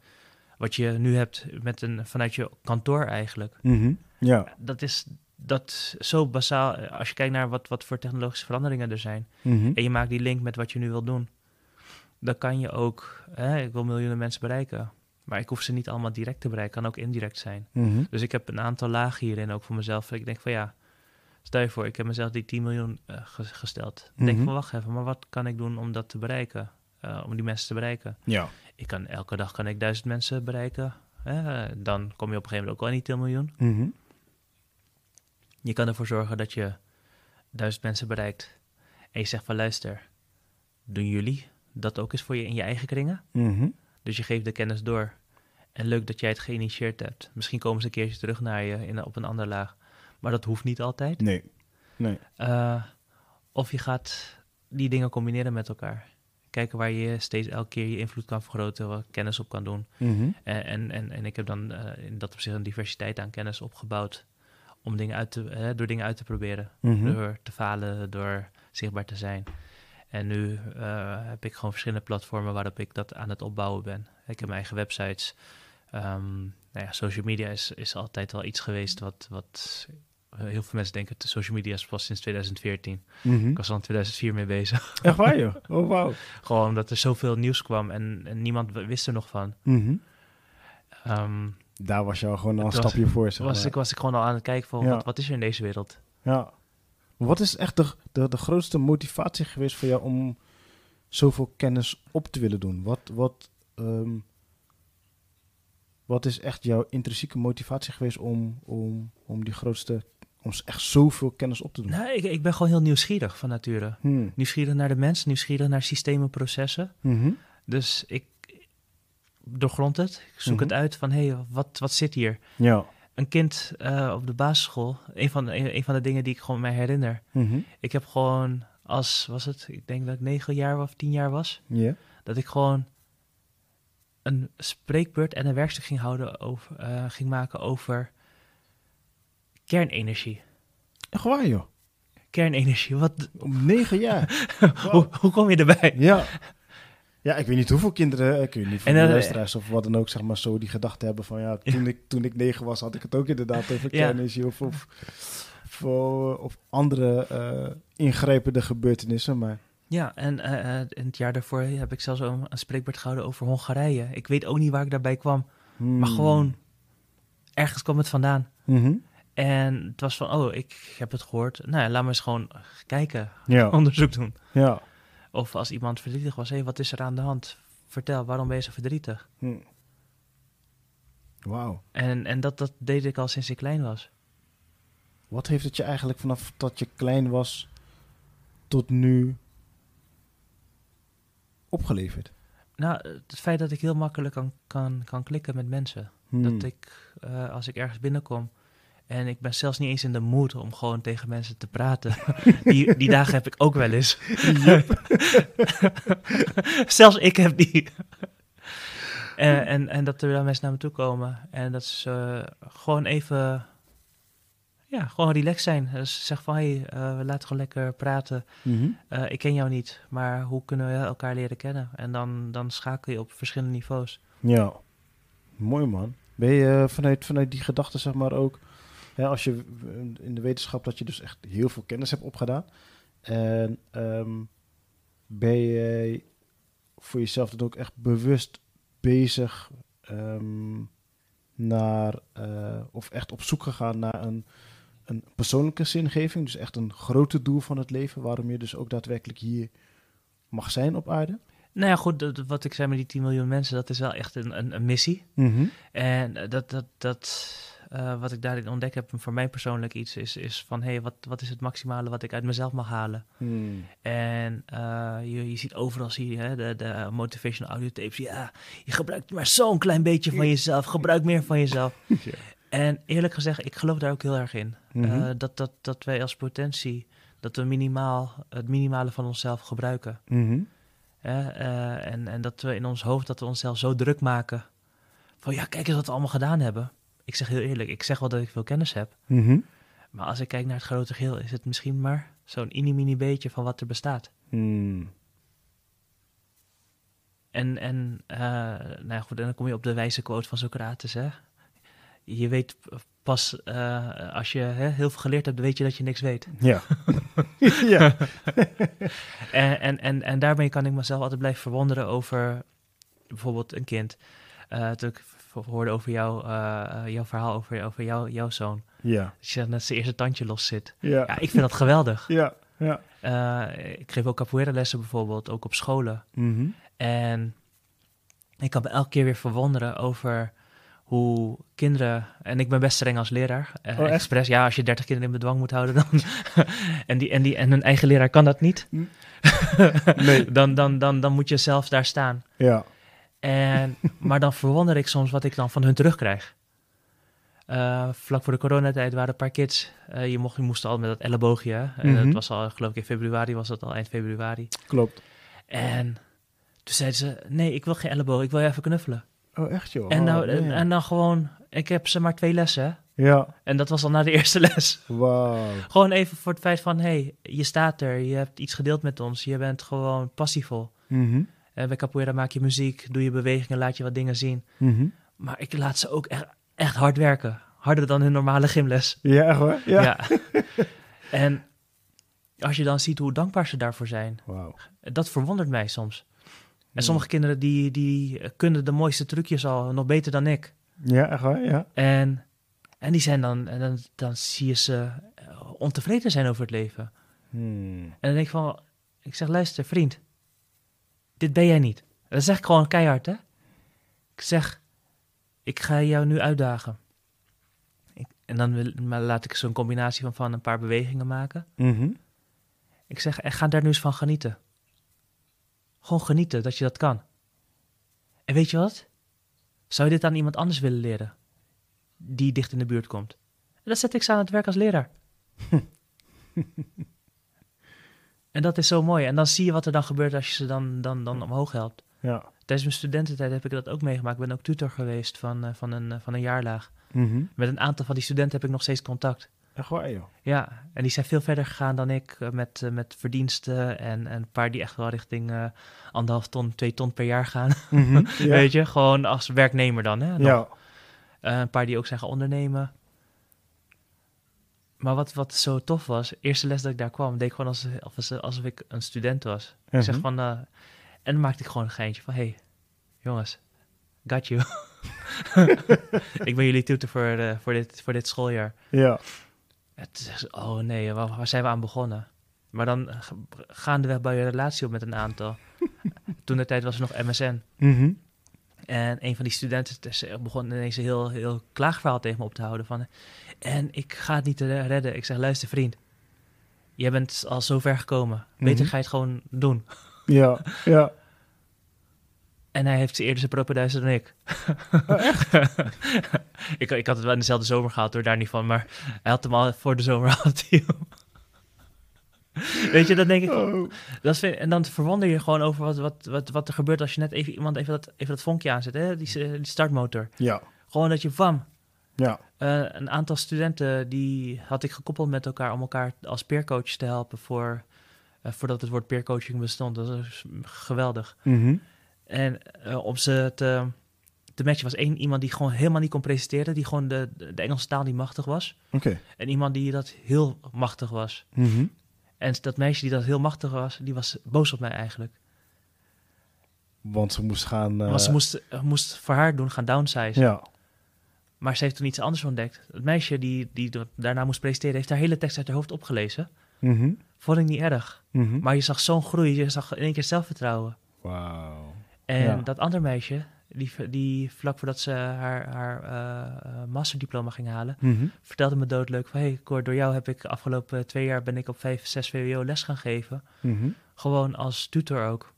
Wat je nu hebt met een, vanuit je kantoor eigenlijk. Mhm. Ja. Dat is dat zo basaal. Als je kijkt naar wat, wat voor technologische veranderingen er zijn. Mhm. en je maakt die link met wat je nu wil doen, dan kan je ook, hè, ik wil miljoenen mensen bereiken, maar ik hoef ze niet allemaal direct te bereiken, kan ook indirect zijn. Mhm. Dus ik heb een aantal lagen hierin ook voor mezelf. Ik denk van ja, stel je voor, ik heb mezelf die 10 miljoen eh, ge- gesteld. Ik denk Mhm. van wacht even, maar wat kan ik doen om dat te bereiken? Eh, om die mensen te bereiken. Ja. Ik kan elke dag kan ik duizend mensen bereiken. dan kom je op een gegeven moment ook wel niet 10 miljoen. Mhm. Je kan ervoor zorgen dat je duizend mensen bereikt. En je zegt van luister, doen jullie dat ook eens voor je in je eigen kringen? Mhm. Dus je geeft de kennis door. En leuk dat jij het geïnitieerd hebt. Misschien komen ze een keertje terug naar je in, op een ander laag. Maar dat hoeft niet altijd. Nee. Nee. Eh, of je gaat die dingen combineren met elkaar. Kijken waar je steeds elke keer je invloed kan vergroten, wat kennis op kan doen. Mhm. En, en, en, en ik heb dan eh, in dat opzicht een diversiteit aan kennis opgebouwd om dingen uit te, hè, door dingen uit te proberen. Mhm. Door te falen, door zichtbaar te zijn. En nu eh, heb ik gewoon verschillende platformen waarop ik dat aan het opbouwen ben. Ik heb mijn eigen websites. Ehm, nou ja, social media is, is altijd wel iets geweest wat, wat heel veel mensen denken, social media is pas sinds 2014. Mhm. Ik was al in 2004 mee bezig. [LAUGHS] Echt waar, joh? Oh, wauw. [LAUGHS] Gewoon omdat er zoveel nieuws kwam en, en niemand wist er nog van. Mhm. Ehm, Daar was je al gewoon al een was- stapje voor. Zeg was, maar. ik, was ik gewoon al aan het kijken van Ja. wat, wat is er in deze wereld? Ja. Wat is echt de, de, de grootste motivatie geweest voor jou om zoveel kennis op te willen doen? Wat, wat, ehm, wat is echt jouw intrinsieke motivatie geweest om, om, om die grootste, om echt zoveel kennis op te doen? Nou, ik, ik ben gewoon heel nieuwsgierig van nature. Hmm. Nieuwsgierig naar de mens, nieuwsgierig naar systemen, processen. Mhm. Dus ik doorgrond het. Ik zoek Mhm. het uit van, hé, hey, wat, wat zit hier? Ja. Een kind eh, op de basisschool, een van, de, een, van de dingen die ik gewoon mij herinner. Mhm. Ik heb gewoon als, was het, ik denk dat ik negen jaar of tien jaar was, Ja. dat ik gewoon een spreekbeurt en een werkstuk ging houden over, eh, ging maken over kernenergie. Echt waar, joh. Kernenergie, wat, Om negen jaar. [LAUGHS] hoe, hoe kom je erbij? Ja. Ja, ik weet niet hoeveel kinderen, ik weet niet dan- luisteraars of wat dan ook, zeg maar, zo die gedachte hebben van, ja, toen, Ik, toen ik negen was, had ik het ook inderdaad over kernenergie of, of, of, eh, of andere eh, ingrijpende gebeurtenissen, maar... Ja, en eh, eh, in het jaar daarvoor heb ik zelfs een, een spreekbeurt gehouden over Hongarije. Ik weet ook niet waar ik daarbij kwam, hmm. maar gewoon ergens kwam het vandaan. Mhm. En het was van, oh, ik heb het gehoord. Nou, ja, laat me eens gewoon kijken, Ja, [LAUGHS] onderzoek doen. ja. Of als iemand verdrietig was, hé, hey, wat is er aan de hand? Vertel, waarom ben je zo verdrietig? Hm. Wauw. En, en dat, dat deed ik al sinds ik klein was. Wat heeft het je eigenlijk vanaf dat je klein was tot nu opgeleverd? Nou, het feit dat ik heel makkelijk kan, kan, kan klikken met mensen. Hmm. Dat ik, eh, als ik ergens binnenkom en ik ben zelfs niet eens in de mood om gewoon tegen mensen te praten. [LAUGHS] die, die dagen heb ik ook wel eens. [LAUGHS] zelfs ik heb die. en, en, en dat er dan mensen naar me toe komen en dat ze eh, gewoon even, ja, gewoon relaxed zijn. Dus ze zeggen van, hé, hey, eh, we laten gewoon lekker praten. Mhm. Eh, ik ken jou niet, maar hoe kunnen we elkaar leren kennen? En dan, dan schakel je op verschillende niveaus. Ja, mooi man. Ben je vanuit, vanuit die gedachte zeg maar ook, hè, als je in de wetenschap dat je dus echt heel veel kennis hebt opgedaan. En ehm, ben je voor jezelf dan ook echt bewust bezig ehm, naar, eh, of echt op zoek gegaan naar een, een persoonlijke zingeving. Dus echt een grote doel van het leven, waarom je dus ook daadwerkelijk hier mag zijn op aarde. Nou ja, goed, dat- wat ik zei met die 10 miljoen mensen, dat is wel echt een, een, een missie. En eh, dat, dat, dat, eh, wat ik daarin ontdekt heb, voor mij persoonlijk iets, is, is van, hé, hey, wat, wat is het maximale wat ik uit mezelf mag halen? Hmm. En eh, je, je ziet overal, zie je, hè, de, de motivational audio tapes, ja, je gebruikt maar zo'n klein beetje van jezelf, gebruik meer van jezelf. [LAUGHS] Ja. En eerlijk gezegd, ik geloof daar ook heel erg in. Mhm. Eh, dat, dat, dat wij als potentie, dat we minimaal, het minimale van onszelf gebruiken. Mhm. En, en dat we in ons hoofd dat we onszelf zo druk maken. Van ja, kijk eens wat we allemaal gedaan hebben. Ik zeg heel eerlijk, ik zeg wel dat ik veel kennis heb. Mhm. Maar als ik kijk naar het grote geheel, is het misschien maar zo'n mini-mini beetje van wat er bestaat. Hmm. En, en eh, nou ja, goed, en dan kom je op de wijze quote van Socrates. Hè? Je weet pas eh, als je hè, heel veel geleerd hebt, weet je dat je niks weet. Ja. [LAUGHS] ja. [LAUGHS] En, en, en, en daarmee kan ik mezelf altijd blijven verwonderen over bijvoorbeeld een kind. Eh toen ik v- hoorde over jou, eh, jouw verhaal over, over jou, jouw zoon. Ja. Dat je net zijn eerste tandje los zit. Ja. Ja, ik vind dat geweldig. Ja. Ja. Eh, ik geef ook capoeira lessen bijvoorbeeld, ook op scholen. Mhm. En ik kan me elke keer weer verwonderen over hoe kinderen... En ik ben best streng als leraar. eh Oh, echt? expres, ja, als je 30 kinderen in bedwang moet houden, dan... [LAUGHS] en, die, en, die, en hun eigen leraar kan dat niet. Hm. Nee. [LAUGHS] dan, dan, dan, dan moet je zelf daar staan. Ja. En, [LAUGHS] maar dan verwonder ik soms wat ik dan van hun terugkrijg. Eh, vlak voor de coronatijd waren een paar kids. eh, je, mocht, je moest al met dat elleboogje. En Mhm. dat was al, geloof ik, in februari was dat al, eind februari. Klopt. En Toen zeiden ze, nee, ik wil geen elleboog, ik wil je even knuffelen. Oh, echt joh? en, Oh, nou, en, man. en dan gewoon, ik heb ze maar twee lessen. Ja, En dat was al na de [LAUGHS] eerste les. wauw. Gewoon even voor het feit van, hey, je staat er, je hebt iets gedeeld met ons, je bent gewoon passievol. Mhm, En bij capoeira maak je muziek, doe je bewegingen, laat je wat dingen zien. mhm. Maar ik laat ze ook echt, echt hard werken. Harder dan hun normale gymles. Ja, echt hoor? Ja. Ja. [LAUGHS] en als je dan ziet hoe dankbaar ze daarvoor zijn, dat verwondert mij soms. En Hmm. sommige kinderen die, die kunnen de mooiste trucjes al nog beter dan ik. Ja, echt waar? Ja. En, en die zijn dan, en dan, dan zie je ze eh, ontevreden zijn over het leven. Hmm. En dan denk ik van, ik zeg, luister vriend, dit ben jij niet. Dat zeg ik gewoon keihard, hè. Ik zeg, ik ga jou nu uitdagen. Ik, en dan wil, maar laat ik zo'n combinatie van, van een paar bewegingen maken. Mhm. Ik zeg, en ga daar nu eens van genieten. Gewoon genieten dat je dat kan. En weet je wat? Zou je dit aan iemand anders willen leren? Die dicht in de buurt komt. En dan zet ik ze aan het werk als leraar. [LAUGHS] en dat is zo mooi. En dan zie je wat er dan gebeurt als je ze dan, dan, dan omhoog helpt. Ja. Tijdens mijn studententijd heb ik dat ook meegemaakt. Ik ben ook tutor geweest van, eh, van, een, eh, van een jaarlaag. Mhm. Met een aantal van die studenten heb ik nog steeds contact. Echt waar, joh? Ja, en die zijn veel verder gegaan dan ik eh, met, met verdiensten. En, en een paar die echt wel richting anderhalf ton, twee ton per jaar gaan. Mhm. [LAUGHS] Weet je, gewoon als werknemer dan. Hè, nog. Ja. Een paar die ook zijn gaan ondernemen. Maar wat, wat zo tof was, eerste les dat ik daar kwam, deed ik gewoon alsof, alsof, alsof ik een student was. Ik zeg Mhm. van, eh, en dan maakte ik gewoon een geintje van, hey, jongens, got you. [LAUGHS] ik ben jullie tutor voor, eh, voor, dit, voor dit schooljaar. Ja. Het is, oh nee, waar, waar zijn we aan begonnen? Maar dan gaandeweg bouw je relatie op met een aantal. [LAUGHS] Toen de tijd was er nog MSN. Mhm. En een van die studenten dus, eh, begon ineens een heel, heel klaagverhaal tegen me op te houden. Van, en ik ga het niet redden. Ik zeg, luister vriend. Jij bent al zo ver gekomen. Beter Mhm. ga je het gewoon doen. [LAUGHS] Ja. Ja. En hij heeft eerder zijn propenduizen dan ik. Oh, [LAUGHS] ik. Ik had het wel in dezelfde zomer gehad, door daar niet van. Maar hij had hem al voor de zomer [LAUGHS] had hij. [LAUGHS] Weet je, dan denk ik... Oh. Dat vind, en dan verwonder je gewoon over wat, wat, wat, wat er gebeurt als je net even iemand even dat, even dat vonkje aanzet. Hè? Die, die startmotor. Ja. Gewoon dat je vam. Ja. Eh, een aantal studenten die had ik gekoppeld met elkaar om elkaar als peercoach te helpen voor, eh, voordat het woord peercoaching bestond. Dat is geweldig. Mhm. En eh, om ze te, te matchen was één iemand die gewoon helemaal niet kon presenteren, die gewoon de, de, Engelse taal niet machtig was. Oké. En iemand die dat heel machtig was. Mhm. En dat meisje die dat heel machtig was, die was boos op mij eigenlijk. Want ze moest gaan... eh, Want ze moest, eh, moest voor haar doen gaan downsize. Ja. Maar ze heeft toen iets anders ontdekt. Het meisje die, die daarna moest presenteren, heeft haar hele tekst uit haar hoofd opgelezen. Mhm. Vond ik niet erg. Mhm. Maar je zag zo'n groei, je zag in één keer zelfvertrouwen. Wauw. En Ja. dat andere meisje, die, die vlak voordat ze haar, haar eh, eh, masterdiploma ging halen, Mhm. vertelde me doodleuk van... hey, Cor, door jou heb ik afgelopen twee jaar ben ik op 5, 6 VWO les gaan geven. Mhm. Gewoon als tutor ook.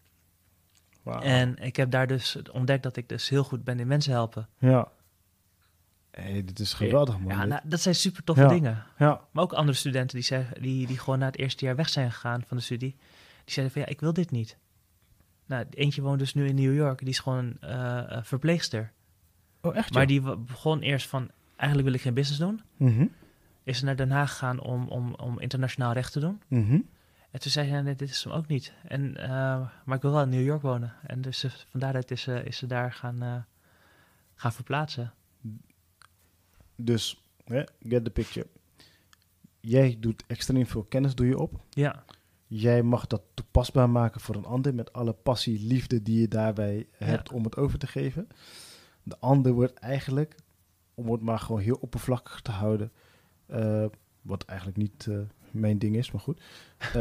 En ik heb daar dus ontdekt dat ik dus heel goed ben in mensen helpen. Ja. hey, dit is geweldig, man. Ja, nou, dat zijn super toffe Ja. dingen. ja. Maar ook andere studenten die, zeggen, die, die gewoon na het eerste jaar weg zijn gegaan van de studie. Die zeiden van ja, ik wil dit niet. Nou, eentje woont dus nu in New York. Die is gewoon eh, verpleegster. Oh, echt, Maar die begon eerst van, eigenlijk wil ik geen business doen. Mhm. Is ze naar Den Haag gegaan om, om, om internationaal recht te doen. Mhm. En toen zei ze, nee, dit is hem ook niet. En, eh, maar ik wil wel in New York wonen. En dus eh, van daaruit is, ze is ze daar gaan, gaan verplaatsen. Dus, get the picture. Jij doet extreem veel kennis, doe je op. Ja, Jij mag dat toepasbaar maken voor een ander met alle passie, liefde die je daarbij hebt om het over te geven. De ander wordt eigenlijk, om het maar gewoon heel oppervlakkig te houden, eh, wat eigenlijk niet eh, mijn ding is, maar goed, [LAUGHS]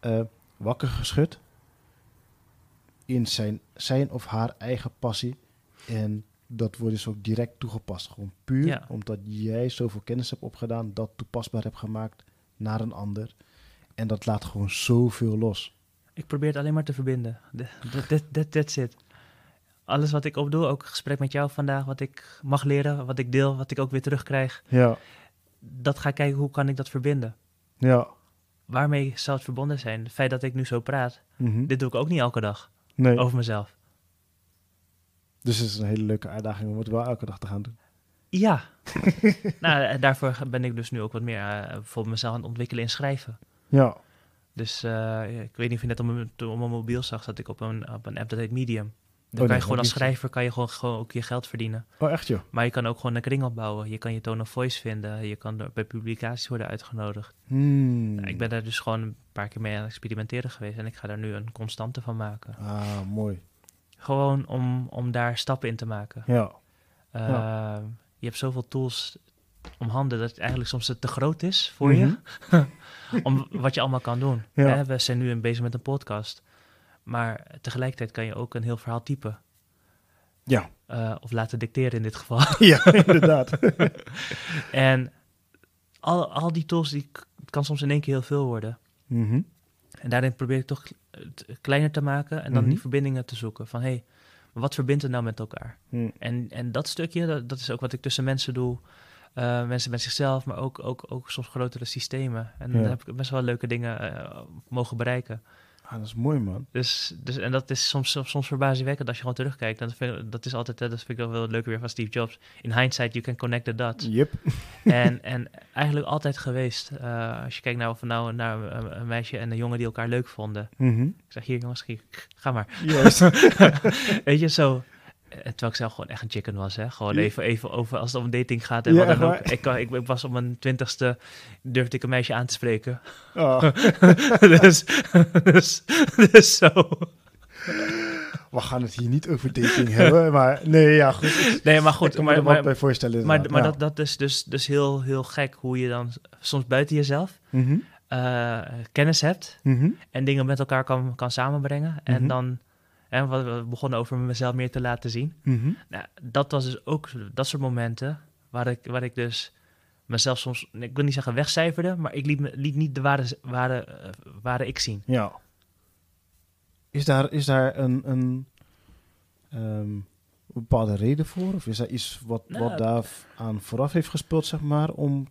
eh, wakker geschud in zijn, zijn of haar eigen passie. En dat wordt dus ook direct toegepast. Gewoon puur Ja. omdat jij zoveel kennis hebt opgedaan, dat toepasbaar hebt gemaakt naar een ander. En dat laat gewoon zoveel los. ik probeer het alleen maar te verbinden. Dat- dat- That's it. Alles wat ik opdoe, ook gesprek met jou vandaag, wat ik mag leren, wat ik deel, wat ik ook weer terugkrijg, Ja, dat ga ik kijken hoe kan ik dat verbinden. ja. Waarmee zou het verbonden zijn? Het feit dat ik nu zo praat, Mhm. dit doe ik ook niet elke dag. Nee. over mezelf. Dus het is een hele leuke uitdaging om het wel elke dag te gaan doen. Ja. [LAUGHS] nou, daarvoor ben ik dus nu ook wat meer eh, bijvoorbeeld mezelf aan het ontwikkelen in schrijven. Ja. Dus eh, ik weet niet of je net op mijn, op mijn mobiel zag, zat ik op een, op een app dat heet Medium. Dan Oh, kan je gewoon als schrijver kan je gewoon, gewoon ook je geld verdienen. Oh, echt joh? Maar je kan ook gewoon een kring opbouwen. Je kan je tone of voice vinden. Je kan bij publicaties worden uitgenodigd. Hmm. Nou, ik ben daar dus gewoon een paar keer mee aan het experimenteren geweest. En ik ga daar nu een constante van maken. Ah, mooi. Gewoon om, om daar stappen in te maken. Ja. Uh, Ja. Je hebt zoveel tools om handen dat het eigenlijk soms te groot is voor Mhm. je. [LAUGHS] om wat je allemaal kan doen. Ja. Hè, we zijn nu bezig met een podcast. Maar tegelijkertijd kan je ook een heel verhaal typen. Ja. Uh, of laten dicteren in dit geval. [LAUGHS] ja, inderdaad. [LAUGHS] en al, al die tools, die kan soms in één keer heel veel worden. Mhm. En daarin probeer ik toch het kleiner te maken en dan Mhm. die verbindingen te zoeken. Van hé, hey, wat verbindt het nou met elkaar? En, en dat stukje, dat, dat is ook wat ik tussen mensen doe. Uh, mensen met zichzelf, maar ook, ook, ook soms grotere systemen. En Ja. dan heb ik best wel leuke dingen uh, mogen bereiken. Ah, dat is mooi, man. Dus, dus, en dat is soms, soms verbazingwekkend als je gewoon terugkijkt. Dat, vind, dat is altijd, dat vind ik wel leuk weer van Steve Jobs. In hindsight, you can connect the dots. Yep. [LAUGHS] en, [LAUGHS] en eigenlijk altijd geweest. Uh, als je kijkt naar, of nou, naar een, een, meisje en een jongen die elkaar leuk vonden. Mhm. Ik zeg, hier jongens, ga maar. Juist. [LAUGHS] Weet je, zo. Eh, Terwijl ik zelf gewoon echt een chicken was, hè. Gewoon even, even over als het om dating gaat en Ja, wat dan ook. waar? Ik, ik, ik was op mijn twintigste, durfde ik een meisje aan te spreken. Ah, [LAUGHS] dus, dus, dus zo. we gaan het hier niet over dating hebben, maar nee, ja, goed. Nee, maar Ik goed, kan me maar, er maar, bij voorstellen. maar, maar Ja. dat, dat is dus, dus heel, heel gek hoe je dan soms buiten jezelf Mhm. eh, kennis hebt Mhm. en dingen met elkaar kan, kan samenbrengen. En Mhm. dan, hè, we begonnen over mezelf meer te laten zien. Mhm. Nou, dat was dus ook dat soort momenten waar ik, waar ik dus mezelf soms, ik wil niet zeggen wegcijferde, maar ik liet, me, liet niet de ware, ware, eh, ware ik zien. Ja. Is daar, is daar een, een ehm, bepaalde reden voor? Of is daar iets wat, Nou, wat daar v- aan vooraf heeft gespeeld, zeg maar, om...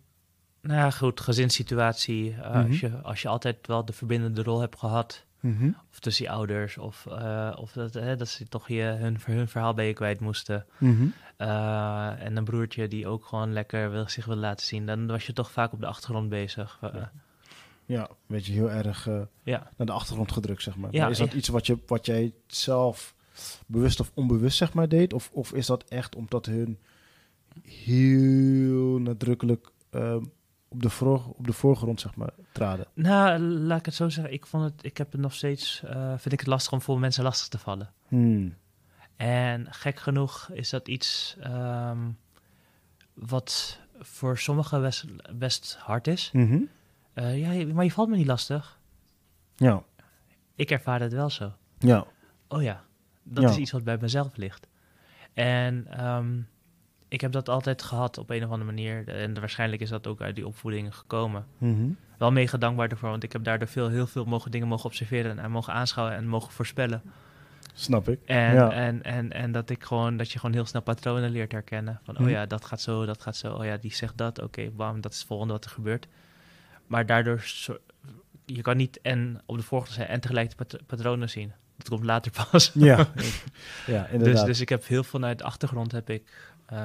Nou ja, goed, gezinssituatie. eh, Mhm. als, je, als je altijd wel de verbindende rol hebt gehad, Mhm. of tussen je ouders, of, eh, of dat, hè, dat ze toch je, hun, hun verhaal bij je kwijt moesten. Mhm. Eh, en een broertje die ook gewoon lekker wil, zich wil laten zien, dan was je toch vaak op de achtergrond bezig. Eh, Ja. Ja, weet je, heel erg ja. naar de achtergrond gedrukt, zeg maar. Ja, Maar is dat ja. iets wat, je, wat jij zelf bewust of onbewust, zeg maar, deed? Of, of is dat echt omdat hun heel nadrukkelijk ehm, op, de voor, op de voorgrond, zeg maar, traden? Nou, laat ik het zo zeggen. Ik, vond het, ik heb het nog steeds, eh, vind ik het lastig om voor mensen lastig te vallen. Hmm. En gek genoeg is dat iets ehm, wat voor sommigen best, best hard is. Mhm. Eh, ja, maar je valt me niet lastig. Ja, Ik ervaar het wel zo. ja. Oh ja, dat Ja. is iets wat bij mezelf ligt. En ehm, ik heb dat altijd gehad op een of andere manier. En waarschijnlijk is dat ook uit die opvoeding gekomen. Mhm. Wel mega dankbaar ervoor, want ik heb daardoor veel, heel veel mogen, dingen mogen observeren en mogen aanschouwen en mogen voorspellen. Snap ik. En, Ja. en, en, en dat ik gewoon, dat je gewoon heel snel patronen leert herkennen. Van, Mhm. oh ja, dat gaat zo, dat gaat zo. Oh ja, die zegt dat. Oké, bam, dat is het volgende wat er gebeurt. Maar daardoor, je kan niet en op de voorgrond zijn en tegelijk de pat- patronen zien. Dat komt later pas. Ja, [LAUGHS] ja dus, inderdaad. dus ik heb heel veel vanuit de achtergrond heb ik eh,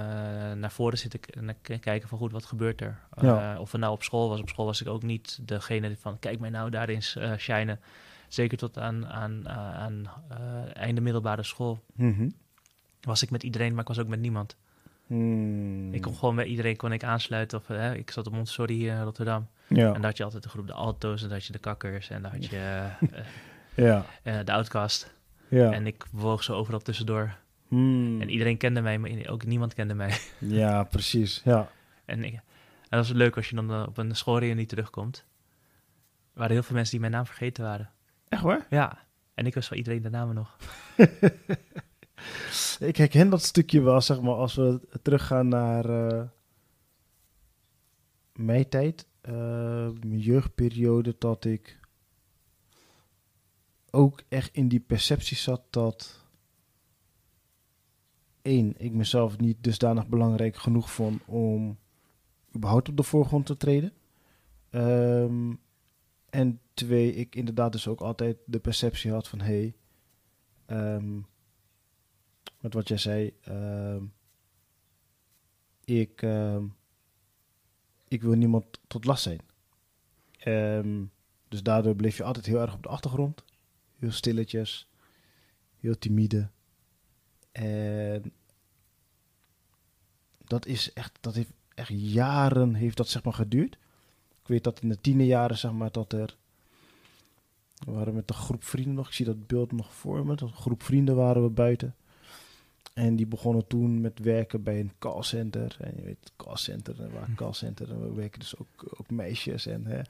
naar voren zitten en kijken van goed, wat gebeurt er? Ja. Eh, of het nou op school was. Op school was ik ook niet degene van kijk mij nou daarin uh, shinen. Zeker tot aan, aan, aan, eh, einde middelbare school Mhm. was ik met iedereen, maar ik was ook met niemand. Hmm. Ik kon gewoon bij iedereen kon ik aansluiten. Of, hè, ik zat op Montessori hier in Rotterdam. Ja, En daar had je altijd de groep de alto's en daar had je de kakkers en daar had je eh, [LAUGHS] ja, eh, de outcast. ja. En ik woog zo overal tussendoor. Hmm. En iedereen kende mij, maar ook niemand kende mij. [LAUGHS] Ja, precies. Ja. En, ik, en dat was leuk als je dan eh, op een schoolreunie terugkomt. Er waren heel veel mensen die mijn naam vergeten waren. Echt waar? Ja, en ik wist van iedereen de namen nog. [LAUGHS] Ik herken dat stukje wel, zeg maar, als we teruggaan naar eh, mijn tijd, eh, mijn jeugdperiode, dat ik ook echt in die perceptie zat dat één, ik mezelf niet dusdanig belangrijk genoeg vond om überhaupt op de voorgrond te treden. Ehm, en twee, ik inderdaad dus ook altijd de perceptie had van hé, hey, ehm, met wat jij zei, ehm, ik, ik wil niemand tot last zijn. Dus daardoor bleef je altijd heel erg op de achtergrond. Heel stilletjes, heel timide. En dat is echt, dat heeft echt jaren heeft dat zeg maar geduurd. Ik weet dat in de tienerjaren zeg maar dat er we waren met een groep vrienden nog. Ik zie dat beeld nog voor me. Dat een groep vrienden waren we buiten. En die begonnen toen met werken bij een callcenter. En je weet, callcenter, en waar Hm. callcenter. En we werken dus ook, ook meisjes. En, hè,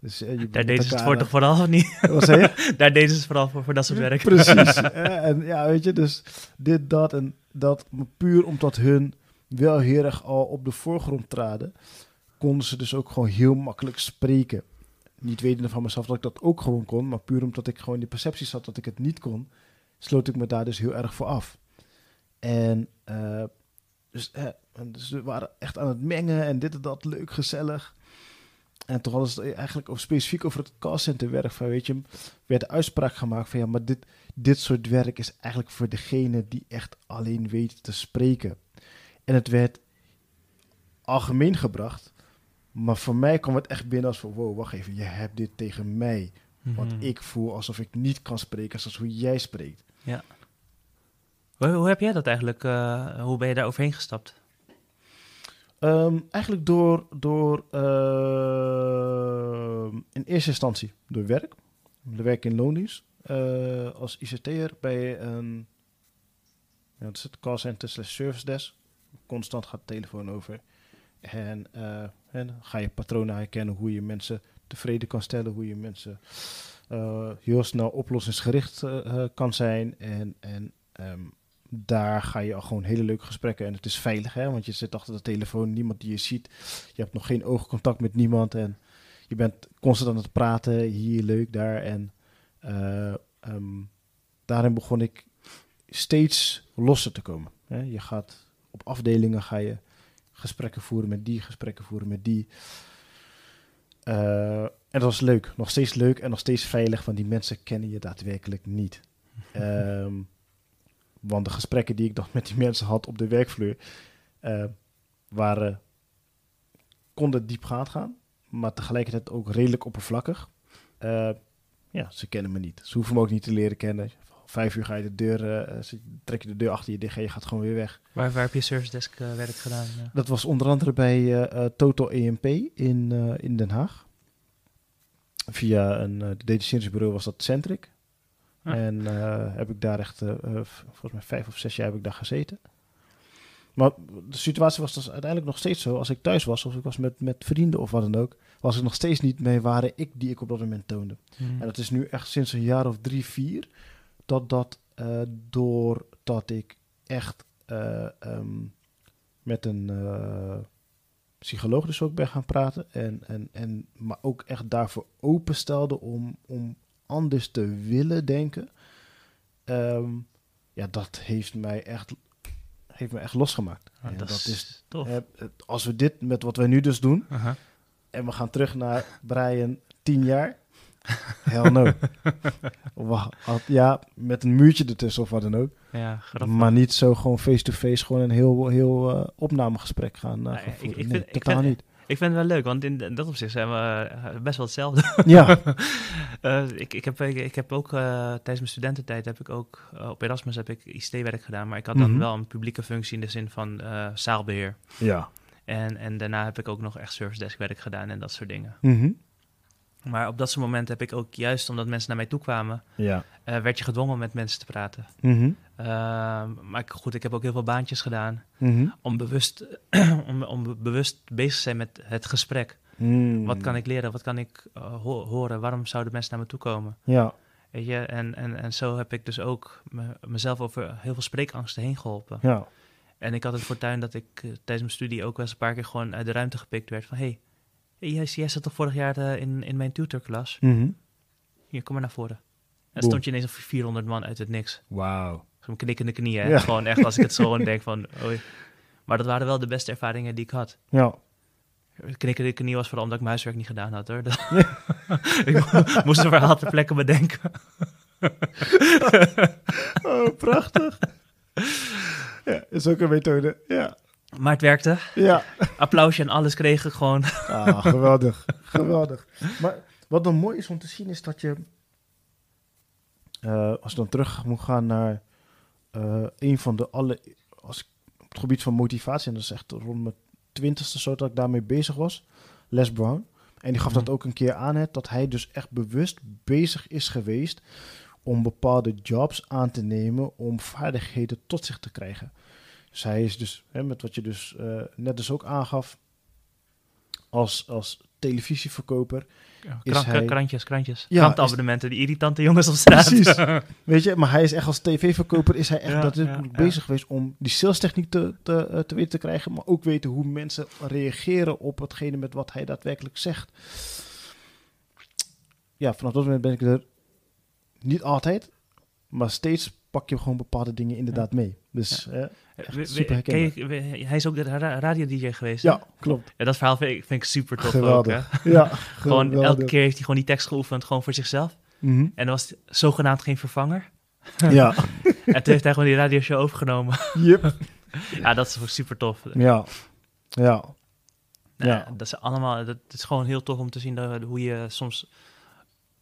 dus, eh, je Daar deden ze het voor toch vooral of niet? Wat zei je? [LAUGHS] Daar deden ze het vooral voor, voor dat soort werk. Precies. [LAUGHS] Eh, en ja, weet je, dus dit, dat en dat. Maar puur omdat hun wel heel erg al op de voorgrond traden, konden ze dus ook gewoon heel makkelijk spreken. Niet wetende van mezelf dat ik dat ook gewoon kon, maar puur omdat ik gewoon die perceptie had dat ik het niet kon, sloot ik me daar dus heel erg voor af. En eh, dus, eh, dus we waren echt aan het mengen en dit en dat, leuk, gezellig. En toen hadden ze eigenlijk specifiek over het callcenter werk. Van, weet je, werd de uitspraak gemaakt van ja, maar dit, dit soort werk is eigenlijk voor degene die echt alleen weet te spreken. En het werd algemeen gebracht. Maar voor mij kwam het echt binnen als van wow, wacht even, je hebt dit tegen mij. Want Mhm. ik voel alsof ik niet kan spreken zoals hoe jij spreekt. Hoe, hoe heb jij dat eigenlijk, eh, hoe ben je daar overheen gestapt? Ehm, eigenlijk door, door ehm, in eerste instantie door werk. Ik werk in loondienst eh, als ICT'er bij een ja, is het slash service desk. Constant gaat de telefoon over. En, eh, en ga je patronen herkennen hoe je mensen tevreden kan stellen, hoe je mensen eh, heel snel oplossingsgericht kan zijn. En, en ehm, daar ga je al gewoon hele leuke gesprekken. En het is veilig, hè? want je zit achter de telefoon, niemand die je ziet. Je hebt nog geen oogcontact met niemand. En je bent constant aan het praten, hier leuk, daar. En eh, ehm, daarin begon ik steeds losser te komen. Hè? Je gaat op afdelingen ga je gesprekken voeren met die, gesprekken voeren met die. Eh, en dat was leuk. Nog steeds leuk en nog steeds veilig, want die mensen kennen je daadwerkelijk niet. [LAUGHS] Ehm, want de gesprekken die ik dan met die mensen had op de werkvloer eh, waren, konden diepgaand gaan, maar tegelijkertijd ook redelijk oppervlakkig. Eh, ja, ze kennen me niet. Ze hoeven me ook niet te leren kennen. Vijf uur ga je de deur, ze- trek je de deur achter je dicht en je gaat gewoon weer weg. Waar, waar heb je service desk werk gedaan? Ja. Dat was onder andere bij Total EMP in, in Den Haag. Via een uh, detacheringsbureau was dat Centric. En eh, heb ik daar echt, eh, eh, volgens mij vijf of zes jaar heb ik daar gezeten. Maar de situatie was dus uiteindelijk nog steeds zo. Als ik thuis was, of ik was met, met vrienden of wat dan ook, was het nog steeds niet mee waren ik die ik op dat moment toonde. Mhm. En dat is nu echt sinds een jaar of drie, vier, dat dat eh, doordat ik echt eh, ehm, met een psycholoog dus ook ben gaan praten. En, en, en, maar ook echt daarvoor openstelde om, om anders te willen denken. Ehm, ja, dat heeft mij echt, heeft mij echt losgemaakt. Ah, dat, is tof. het- als we dit met wat wij nu dus doen, en we gaan terug naar Brian tien jaar. Hell no. [LAUGHS] Ja, met een muurtje ertussen of wat dan ook. Ja. Maar niet zo gewoon face-to-face gewoon een heel, heel eh, opnamegesprek gaan, uh, Nou, gaan ik- voeren. ik Nee, vind- ik totaal vind- niet. Ik vind het wel leuk, want in dat opzicht zijn we eh, best wel hetzelfde. [LAUGHS] Ja, [LAUGHS] Eh, ik, ik, heb, ik, ik heb ook eh, tijdens mijn studententijd heb ik ook eh, op Erasmus heb ik ICT-werk gedaan, maar ik had dan Mhm. wel een publieke functie in de zin van eh, zaalbeheer. ja. En, en daarna heb ik ook nog echt service desk werk gedaan en dat soort dingen. Mhm. Maar op dat soort momenten heb ik ook juist omdat mensen naar mij toe kwamen, Ja. eh, werd je gedwongen om met mensen te praten. Mhm. Ehm, maar ik- goed, ik heb ook heel veel baantjes gedaan Mhm. om bewust, [CLEARS THROAT] om, om bewust bezig te zijn met het gesprek. Mm. Wat kan ik leren? Wat kan ik eh, ho- horen? Waarom zouden mensen naar me toe komen? Ja. Weet je? En, en, en zo heb ik dus ook me- mezelf over heel veel spreekangsten heen geholpen. Ja. En ik had het fortuin dat ik eh, tijdens mijn studie ook wel eens een paar keer gewoon uit de ruimte gepikt werd van... hey, hey, jij, jij zat toch vorig jaar eh, in, in mijn tutorklas? Mhm. Hier, kom maar naar voren. En stond je ineens op 400 man uit het niks. Wauw. Zo'n knikkende knieën. hè. Ja. Gewoon echt als ik het zo [LAUGHS] gewoon denk van... Oei. Maar dat waren wel de beste ervaringen die ik had. Ja. Knikkende knie was vooral omdat ik mijn huiswerk niet gedaan had hoor. Dat- [LAUGHS] ik mo- moest een verhaal ter plekke bedenken. [LAUGHS] Oh, prachtig. ja, is ook een methode. Ja. Maar het werkte. Ja. Applausje en alles kreeg ik gewoon. Ah, geweldig. geweldig. Maar wat dan mooi is om te zien is dat je... eh, als je dan terug moet gaan naar eh, een van de alle... Als ik, op het gebied van motivatie, en dat is echt rond mijn twintigste zo dat ik daarmee bezig was. Les Brown. En die gaf dat Mhm. ook een keer aan, hè, dat hij dus echt bewust bezig is geweest om bepaalde jobs aan te nemen om vaardigheden tot zich te krijgen. Dus hij is dus, hè, met wat je dus eh, net dus ook aangaf, als, als televisieverkoper. Is Krank- hij- Krantjes, krantjes. Ja, die irritante jongens op straat. Precies. [LAUGHS] Weet je, maar hij is echt als tv-verkoper is hij echt Ja, daadwerkelijk ja, ja. bezig geweest om die salestechniek te, te, eh, te weten te krijgen, maar ook weten hoe mensen reageren op hetgene met wat hij daadwerkelijk zegt. Ja, vanaf dat moment ben ik er niet altijd, maar steeds pak je gewoon bepaalde dingen inderdaad mee. Dus eh, We- we- super je- hij is ook de ra- radio-dj geweest. hè? ja, klopt. Ja, dat verhaal vind ik, vind ik super tof ook. Hè? [LAUGHS] [LAUGHS] Geweldig. Ja, Gewoon elke geweldig. keer heeft hij gewoon die tekst geoefend, gewoon voor zichzelf. Mhm. En dan was zogenaamd geen vervanger. [LAUGHS] Ja, en toen heeft hij gewoon die radioshow overgenomen. yep. ja, dat is super tof. Ja, ja. Nou, Ja. Dat is allemaal, dat is gewoon heel tof om te zien dat, hoe je soms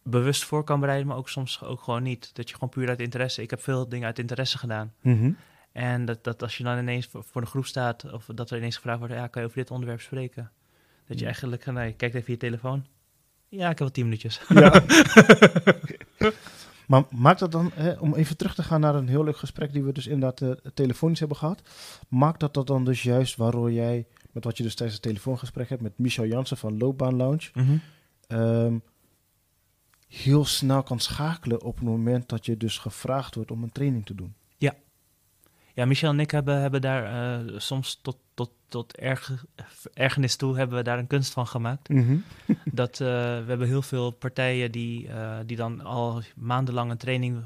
bewust voor kan bereiden, maar ook soms ook gewoon niet. Dat je gewoon puur uit interesse. Ik heb veel dingen uit interesse gedaan. Mhm. En dat, dat als je dan ineens voor, voor de groep staat, of dat er ineens gevraagd wordt, ja, kan je over dit onderwerp spreken? Dat je Ja. eigenlijk, nee, kijkt even je telefoon. Ja, ik heb wel tien minuutjes. Ja. [LAUGHS] [LAUGHS] maar maakt dat dan, hè, om even terug te gaan naar een heel leuk gesprek die we dus inderdaad eh, telefonisch hebben gehad. Maakt dat dat dan dus juist waardoor jij, met wat je dus tijdens het telefoongesprek hebt met Michel Jansen van Loopbaan Lounge, Mhm. ehm, heel snel kan schakelen op het moment dat je dus gevraagd wordt om een training te doen. Ja, Michel en ik hebben, hebben daar eh, soms tot, tot, tot erg, ergernis toe hebben we daar een kunst van gemaakt. [LAUGHS] dat eh, we hebben heel veel partijen die, eh, die dan al maandenlang een training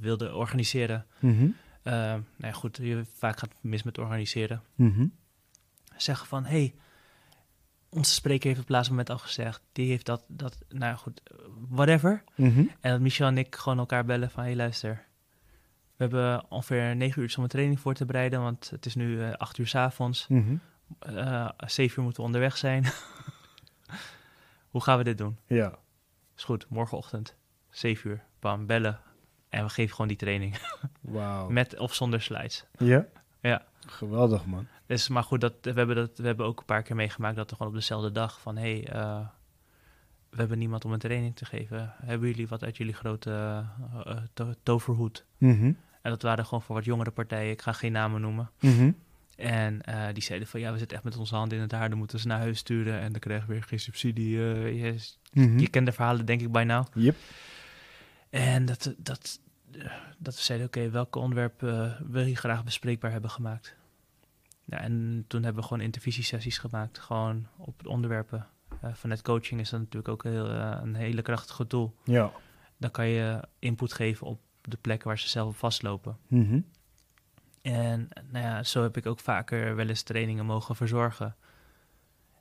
wilden organiseren. Mhm. Eh, nou ja, goed, je, vaak gaat het mis met organiseren. Mhm. Zeggen van, hey, onze spreker heeft op het laatste moment al gezegd, die heeft dat, dat nou goed, whatever. Mhm. En dat Michel en ik gewoon elkaar bellen van, hey, luister. We hebben ongeveer negen uur om een training voor te bereiden, want het is nu eh, acht uur 's avonds. Mhm. Eh zeven uur moeten we onderweg zijn. [LAUGHS] Hoe gaan we dit doen? Ja. Is goed, morgenochtend, 7 uur, bam, bellen. En we geven gewoon die training. [LAUGHS] Wauw. Met of zonder slides. Ja? Ja. Geweldig, man. Dus, maar goed, dat, we, hebben dat, we hebben ook een paar keer meegemaakt dat we gewoon op dezelfde dag van... hé, hey, eh, we hebben niemand om een training te geven. Hebben jullie wat uit jullie grote eh, eh, to- toverhoed? Mhm. En dat waren gewoon voor wat jongere partijen. Ik ga geen namen noemen. Mhm. En die zeiden van, ja, we zitten echt met onze handen in het haar. Dan moeten ze naar huis sturen en dan krijgen we weer geen subsidie. je, Mhm. je kent de verhalen denk ik bij nou. Yep. En dat, dat, dat we zeiden, oké, welke onderwerpen wil je graag bespreekbaar hebben gemaakt? Ja, en toen hebben we gewoon intervisiesessies gemaakt, gewoon op de onderwerpen. Eh, vanuit coaching is dat natuurlijk ook heel, eh, een hele krachtige tool. Ja. Dan kan je input geven op de plekken waar ze zelf op vastlopen. Mhm. En nou ja, zo heb ik ook vaker wel eens trainingen mogen verzorgen.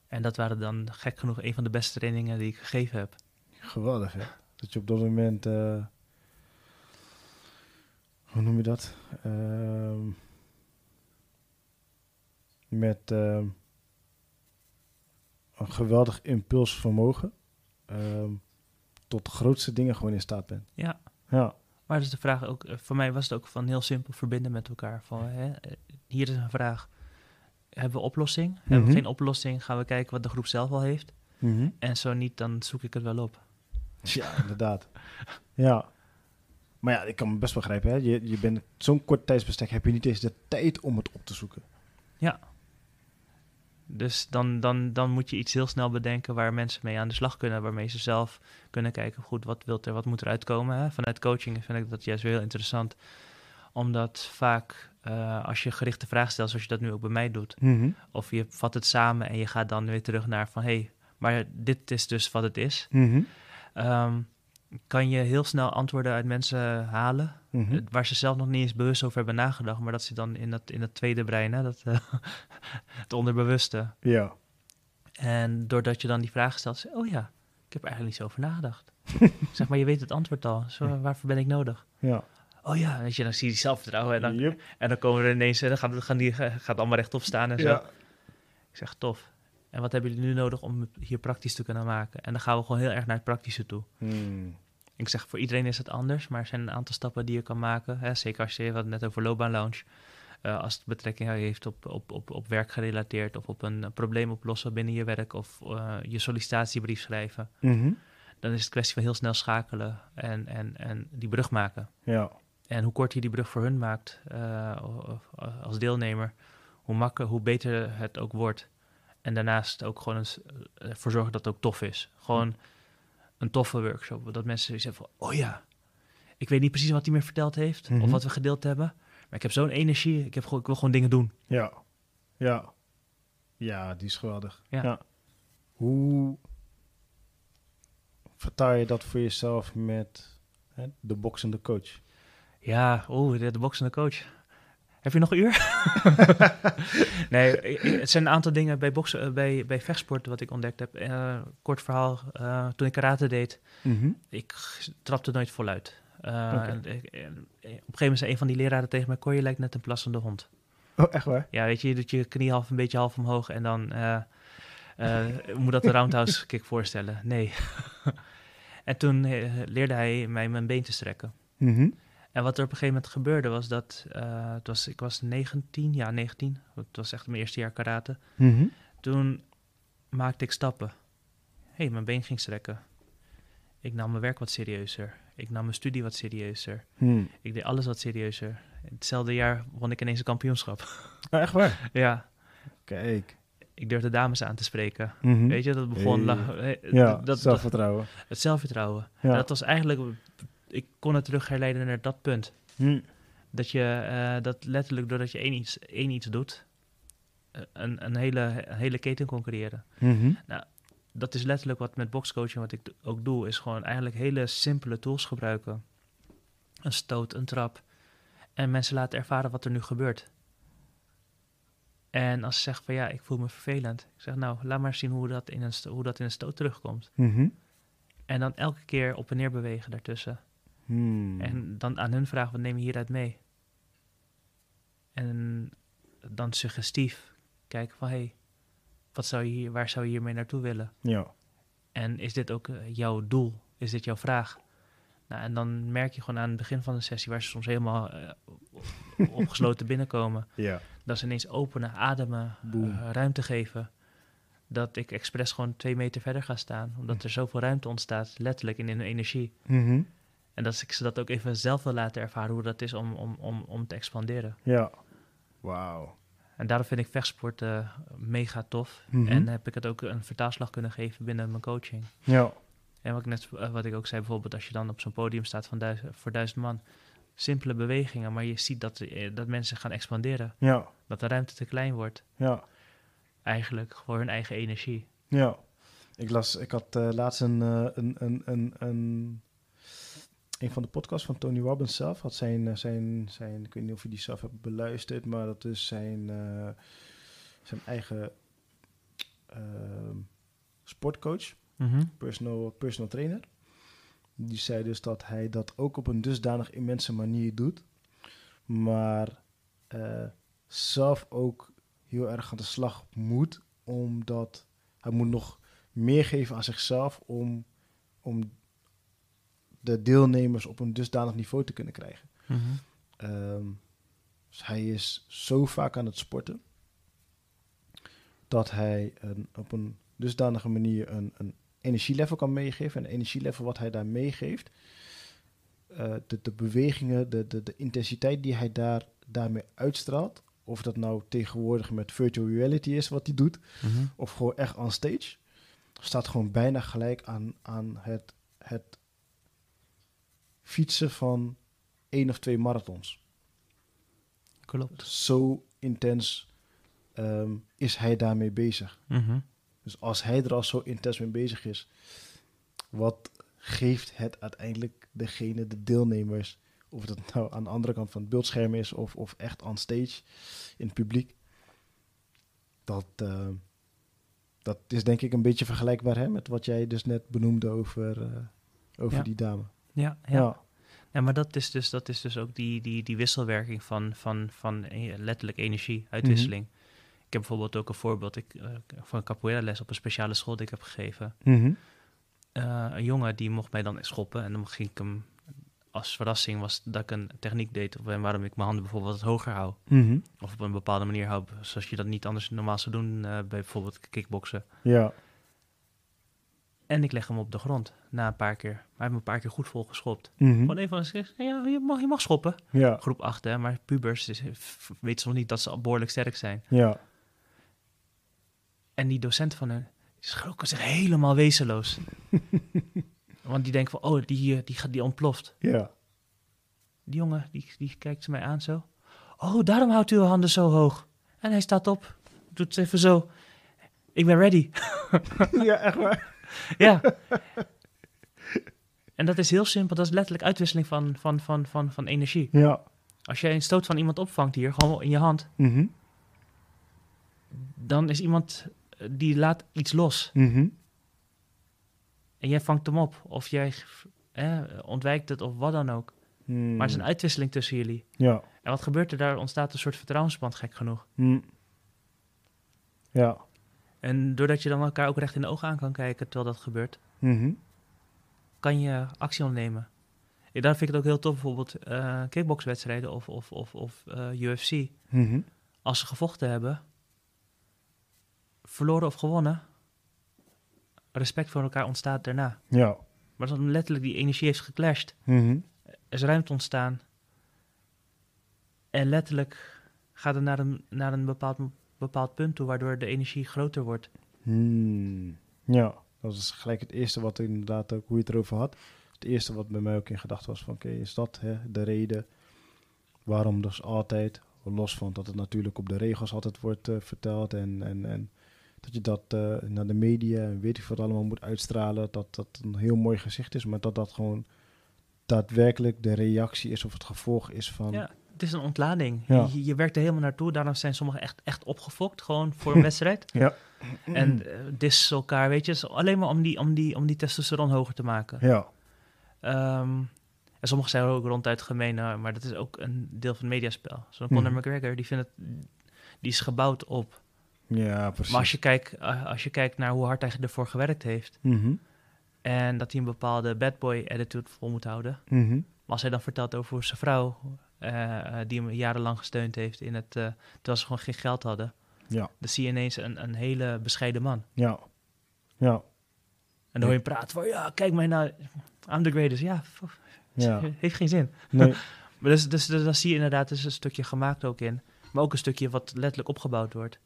En dat waren dan gek genoeg een van de beste trainingen die ik gegeven heb. Geweldig, hè? Dat je op dat moment... eh, hoe noem je dat? Ehm, met ehm, een geweldig impulsvermogen... ehm, tot de grootste dingen gewoon in staat bent. Ja. Ja. Maar dus de vraag ook, eh, voor mij was het ook van heel simpel verbinden met elkaar. Van, hè, eh, hier is een vraag. Hebben we oplossing? Hebben Mhm. we geen oplossing? Gaan we kijken wat de groep zelf al heeft? Mhm. En zo niet, dan zoek ik het wel op. Ja, inderdaad. ja. Maar ja, ik kan me best begrijpen, hè? Je, je bent zo'n kort tijdsbestek, heb je niet eens de tijd om het op te zoeken. Dus dan, dan, dan moet je iets heel snel bedenken waar mensen mee aan de slag kunnen. Waarmee ze zelf kunnen kijken, goed, wat, wilt er, wat moet er uitkomen? Hè? Vanuit coaching vind ik dat juist weer heel interessant. Omdat vaak, eh, als je gerichte vragen stelt, zoals je dat nu ook bij mij doet... Of je vat het samen en je gaat dan weer terug naar van... hé, hey, maar dit is dus wat het is. Mhm. Ehm, kan je heel snel antwoorden uit mensen halen... Mhm. eh, waar ze zelf nog niet eens bewust over hebben nagedacht... maar dat ze dan in dat, in dat tweede brein, hè, dat, eh, [LAUGHS] het onderbewuste... Ja. En doordat je dan die vraag stelt, oh ja, ik heb er eigenlijk niet zo over nagedacht. [LAUGHS] zeg maar, je weet het antwoord al, zo, waarvoor ben ik nodig? Ja. oh ja, weet je, dan zie je die zelfvertrouwen. En dan, Yep. en dan komen er ineens, en dan gaan, gaan die gaat allemaal rechtop staan en zo. Ja. Ik zeg, tof. En wat hebben jullie nu nodig om het hier praktisch te kunnen maken? En dan gaan we gewoon heel erg naar het praktische toe. Hmm. Ik zeg, voor iedereen is het anders, maar er zijn een aantal stappen die je kan maken. Hè? Zeker als je, we hadden het net over loopbaanlounge. Eh, als het betrekking heeft op, op, op, op werk gerelateerd of op een eh, probleem oplossen binnen je werk of eh, je sollicitatiebrief schrijven. Mhm. Dan is het kwestie van heel snel schakelen en, en, en die brug maken. Ja. En hoe korter je die brug voor hun maakt als deelnemer, hoe makkelijker, hoe beter het ook wordt. En daarnaast ook gewoon eens, ervoor zorgen dat het ook tof is. Gewoon een toffe workshop. Dat mensen hebben van, oh ja, ik weet niet precies wat hij me verteld heeft Mhm. of wat we gedeeld hebben. Maar ik heb zo'n energie, ik, heb gewoon, ik wil gewoon dingen doen. Ja. Ja. Ja, die is geweldig. Ja. Hoe vertaal je dat voor jezelf met hè, de boxende coach? Ja, oh, de, de boxende coach. Heb je nog een uur? [LAUGHS] nee, ik- ik- het zijn een aantal dingen bij, boksen, eh, bij, bij vechtsport wat ik ontdekt heb. Eh, kort verhaal, eh, toen ik karate deed, ik g- trapte nooit voluit. En, ik- en, op een gegeven moment zei een van die leraren tegen mij, Cor, je lijkt net een plassende hond. Oh, echt waar? Ja, weet je, je doet je knie half een beetje half omhoog en dan moet dat de roundhouse [LAUGHS] kick voorstellen. Nee. [LAUGHS] en toen leerde hij mij mijn been te strekken. Mhm. En wat er op een gegeven moment gebeurde was dat, eh, het was, ik was 19, ja 19, het was echt mijn eerste jaar karate. Mhm. Toen maakte ik stappen. Hé, hey, mijn been ging strekken. Ik nam mijn werk wat serieuzer. Ik nam mijn studie wat serieuzer. Hmm. Ik deed alles wat serieuzer. Hetzelfde jaar won ik ineens een kampioenschap. Oh, echt waar? [LAUGHS] ja, Kijk. ik durfde dames aan te spreken. Mhm. Weet je, dat begon... Hey. eh, Ja, dat, dat, zelfvertrouwen. het zelfvertrouwen. Ja. En dat was eigenlijk... Ik kon het terug herleiden naar dat punt. Hmm. Dat je eh, dat letterlijk doordat je één iets, één iets doet, eh, een, een, hele, een hele keten kon creëren. Mhm. Dat is letterlijk wat met boxcoaching wat ik ook doe, is gewoon eigenlijk hele simpele tools gebruiken. Een stoot, een trap. En mensen laten ervaren wat er nu gebeurt. En als ze zeggen van ja, ik voel me vervelend. Ik zeg nou, laat maar zien hoe dat in een, hoe dat in een stoot terugkomt. Mhm. En dan elke keer op en neer bewegen daartussen. Hmm. En dan aan hun vragen, wat neem je hieruit mee? En dan suggestief kijken van, hé, hey, wat zou je hier, waar zou je hiermee naartoe willen? Ja. En is dit ook eh, jouw doel? Is dit jouw vraag? Nou, en dan merk je gewoon aan het begin van de sessie, waar ze soms helemaal eh, opgesloten [LAUGHS] binnenkomen, Ja. dat ze ineens openen, ademen, eh, ruimte geven. Dat ik expres gewoon twee meter verder ga staan, omdat er zoveel ruimte ontstaat, letterlijk in hun energie. Mhm. En dat ik ze dat ook even zelf wil laten ervaren hoe dat is om, om, om, om te expanderen. Ja. Wauw. En daarom vind ik vechtsport eh, mega tof. Mhm. En heb ik het ook een vertaalslag kunnen geven binnen mijn coaching. Ja. En wat ik net eh, wat ik ook zei, bijvoorbeeld als je dan op zo'n podium staat van duizend, voor duizend man. Simpele bewegingen, maar je ziet dat, eh, dat mensen gaan expanderen. Ja. Dat de ruimte te klein wordt. Ja. Eigenlijk voor hun eigen energie. Ja. Ik las, ik had eh, laatst een, eh, een, een, een, een, een van de podcasts van Tony Robbins zelf, had zijn, eh, zijn, zijn, ik weet niet of je die zelf hebt beluisterd, maar dat is zijn, eh, zijn eigen ehm, sportcoach, personal, personal trainer. Die zei dus dat hij dat ook op een dusdanig immense manier doet, maar eh, zelf ook heel erg aan de slag moet, omdat hij moet nog meer geven aan zichzelf om, om de deelnemers op een dusdanig niveau te kunnen krijgen. Ehm, dus hij is zo vaak aan het sporten dat hij een, op een dusdanige manier een, een energielevel kan meegeven. En een energielevel wat hij daar meegeeft, eh, de, de bewegingen, de, de, de intensiteit die hij daar, daarmee uitstraalt, of dat nou tegenwoordig met virtual reality is wat hij doet, of gewoon echt on stage, staat gewoon bijna gelijk aan, aan het, het fietsen van één of twee marathons. Klopt. Zo intens ehm, is hij daarmee bezig. Dus als hij er al zo intens mee bezig is, wat geeft het uiteindelijk degene, de deelnemers, of dat nou aan de andere kant van het beeldscherm is of, of echt on stage in het publiek? Dat, eh, dat is denk ik een beetje vergelijkbaar hè, met wat jij dus net benoemde over, eh, over Ja. die dame. Ja, ja. Ja. Maar dat is dus, dat is dus ook die, die, die wisselwerking van, van, van eh, letterlijk energie, uitwisseling. Ik heb bijvoorbeeld ook een voorbeeld ik, eh, van een capoeira les op een speciale school die ik heb gegeven. Mhm. Eh, een jongen die mocht mij dan schoppen en dan ging ik hem als verrassing was dat ik een techniek deed en waarom ik mijn handen bijvoorbeeld wat hoger hou Mhm. of op een bepaalde manier hou zoals je dat niet anders normaal zou doen eh, bij bijvoorbeeld kickboksen. Ja. En ik leg hem op de grond na een paar keer. Maar hij heeft me een paar keer goed vol geschopt. Mhm. Gewoon even als ik zeg, ja, je mag, je mag schoppen. Ja. Groep 8, hè, maar pubers weten ze nog niet dat ze al behoorlijk sterk zijn. Ja. En die docent van hen die schrokken zich helemaal wezenloos. [LAUGHS] Want die denken van, oh, die, die, gaat, die ontploft. Ja. Die jongen, die, die kijkt mij aan zo. Oh, daarom houdt u uw handen zo hoog. En hij staat op, doet het even zo. Ik ben ready. [LAUGHS] ja, echt waar. Ja. En dat is heel simpel. Dat is letterlijk uitwisseling van, van, van, van, van energie. Ja. Als jij een stoot van iemand opvangt hier, gewoon in je hand, Mhm. dan is iemand eh, die laat iets los. Mhm. En jij vangt hem op. Of jij eh, ontwijkt het of wat dan ook. Mm. Maar het is een uitwisseling tussen jullie. Ja. En wat gebeurt er? Daar ontstaat een soort vertrouwensband, gek genoeg. Mm. Ja. En doordat je dan elkaar ook recht in de ogen aan kan kijken terwijl dat gebeurt, Mhm. kan je actie ondernemen. Ik, daar vind ik het ook heel tof, bijvoorbeeld eh kickboxwedstrijden of, of, of, of eh, UFC. Mhm. Als ze gevochten hebben, verloren of gewonnen, respect voor elkaar ontstaat daarna. Ja. Maar dan letterlijk die energie heeft geclashed, Mhm. er is ruimte ontstaan. En letterlijk gaat het naar een, naar een bepaald, bepaald punt toe, waardoor de energie groter wordt. Hmm. Ja, dat is gelijk het eerste wat inderdaad ook, hoe je het erover had. Het eerste wat bij mij ook in gedachten was van, oké, is dat hè, de reden waarom dus altijd, los van dat het natuurlijk op de regels altijd wordt eh, verteld en, en, en dat je dat eh, naar de media en weet ik wat allemaal moet uitstralen, dat dat een heel mooi gezicht is, maar dat dat gewoon daadwerkelijk de reactie is of het gevolg is van... Ja, het is een ontlading. Ja. Je, je werkt er helemaal naartoe. Daarom zijn sommigen echt, echt opgefokt, gewoon voor [LAUGHS] een wedstrijd. Ja. En eh dissen elkaar, weet je. Alleen maar om die, om, die, om die testosteron hoger te maken. Ja. Ehm, en sommigen zijn ook ronduit gemeen, eh, maar dat is ook een deel van het mediaspel. Zo'n Conor Mhm. McGregor, die, vindt het, die is gebouwd op. Ja, precies. Maar als je, kijkt, eh, als je kijkt naar hoe hard hij ervoor gewerkt heeft... Mhm. en dat hij een bepaalde bad boy attitude vol moet houden... Maar als hij dan vertelt over zijn vrouw, die hem jarenlang gesteund heeft in het, eh, terwijl ze gewoon geen geld hadden, Ja. dan zie je ineens een, een hele bescheiden man. Ja. Ja. En dan hoor je hem praten van, ja, kijk mij nou, I'm the greatest. Ja, Ja. [LAUGHS] heeft geen zin. Nee. [LAUGHS] Maar dus, dus, dus dan zie je inderdaad, er is een stukje gemaakt ook in, maar ook een stukje wat letterlijk opgebouwd wordt.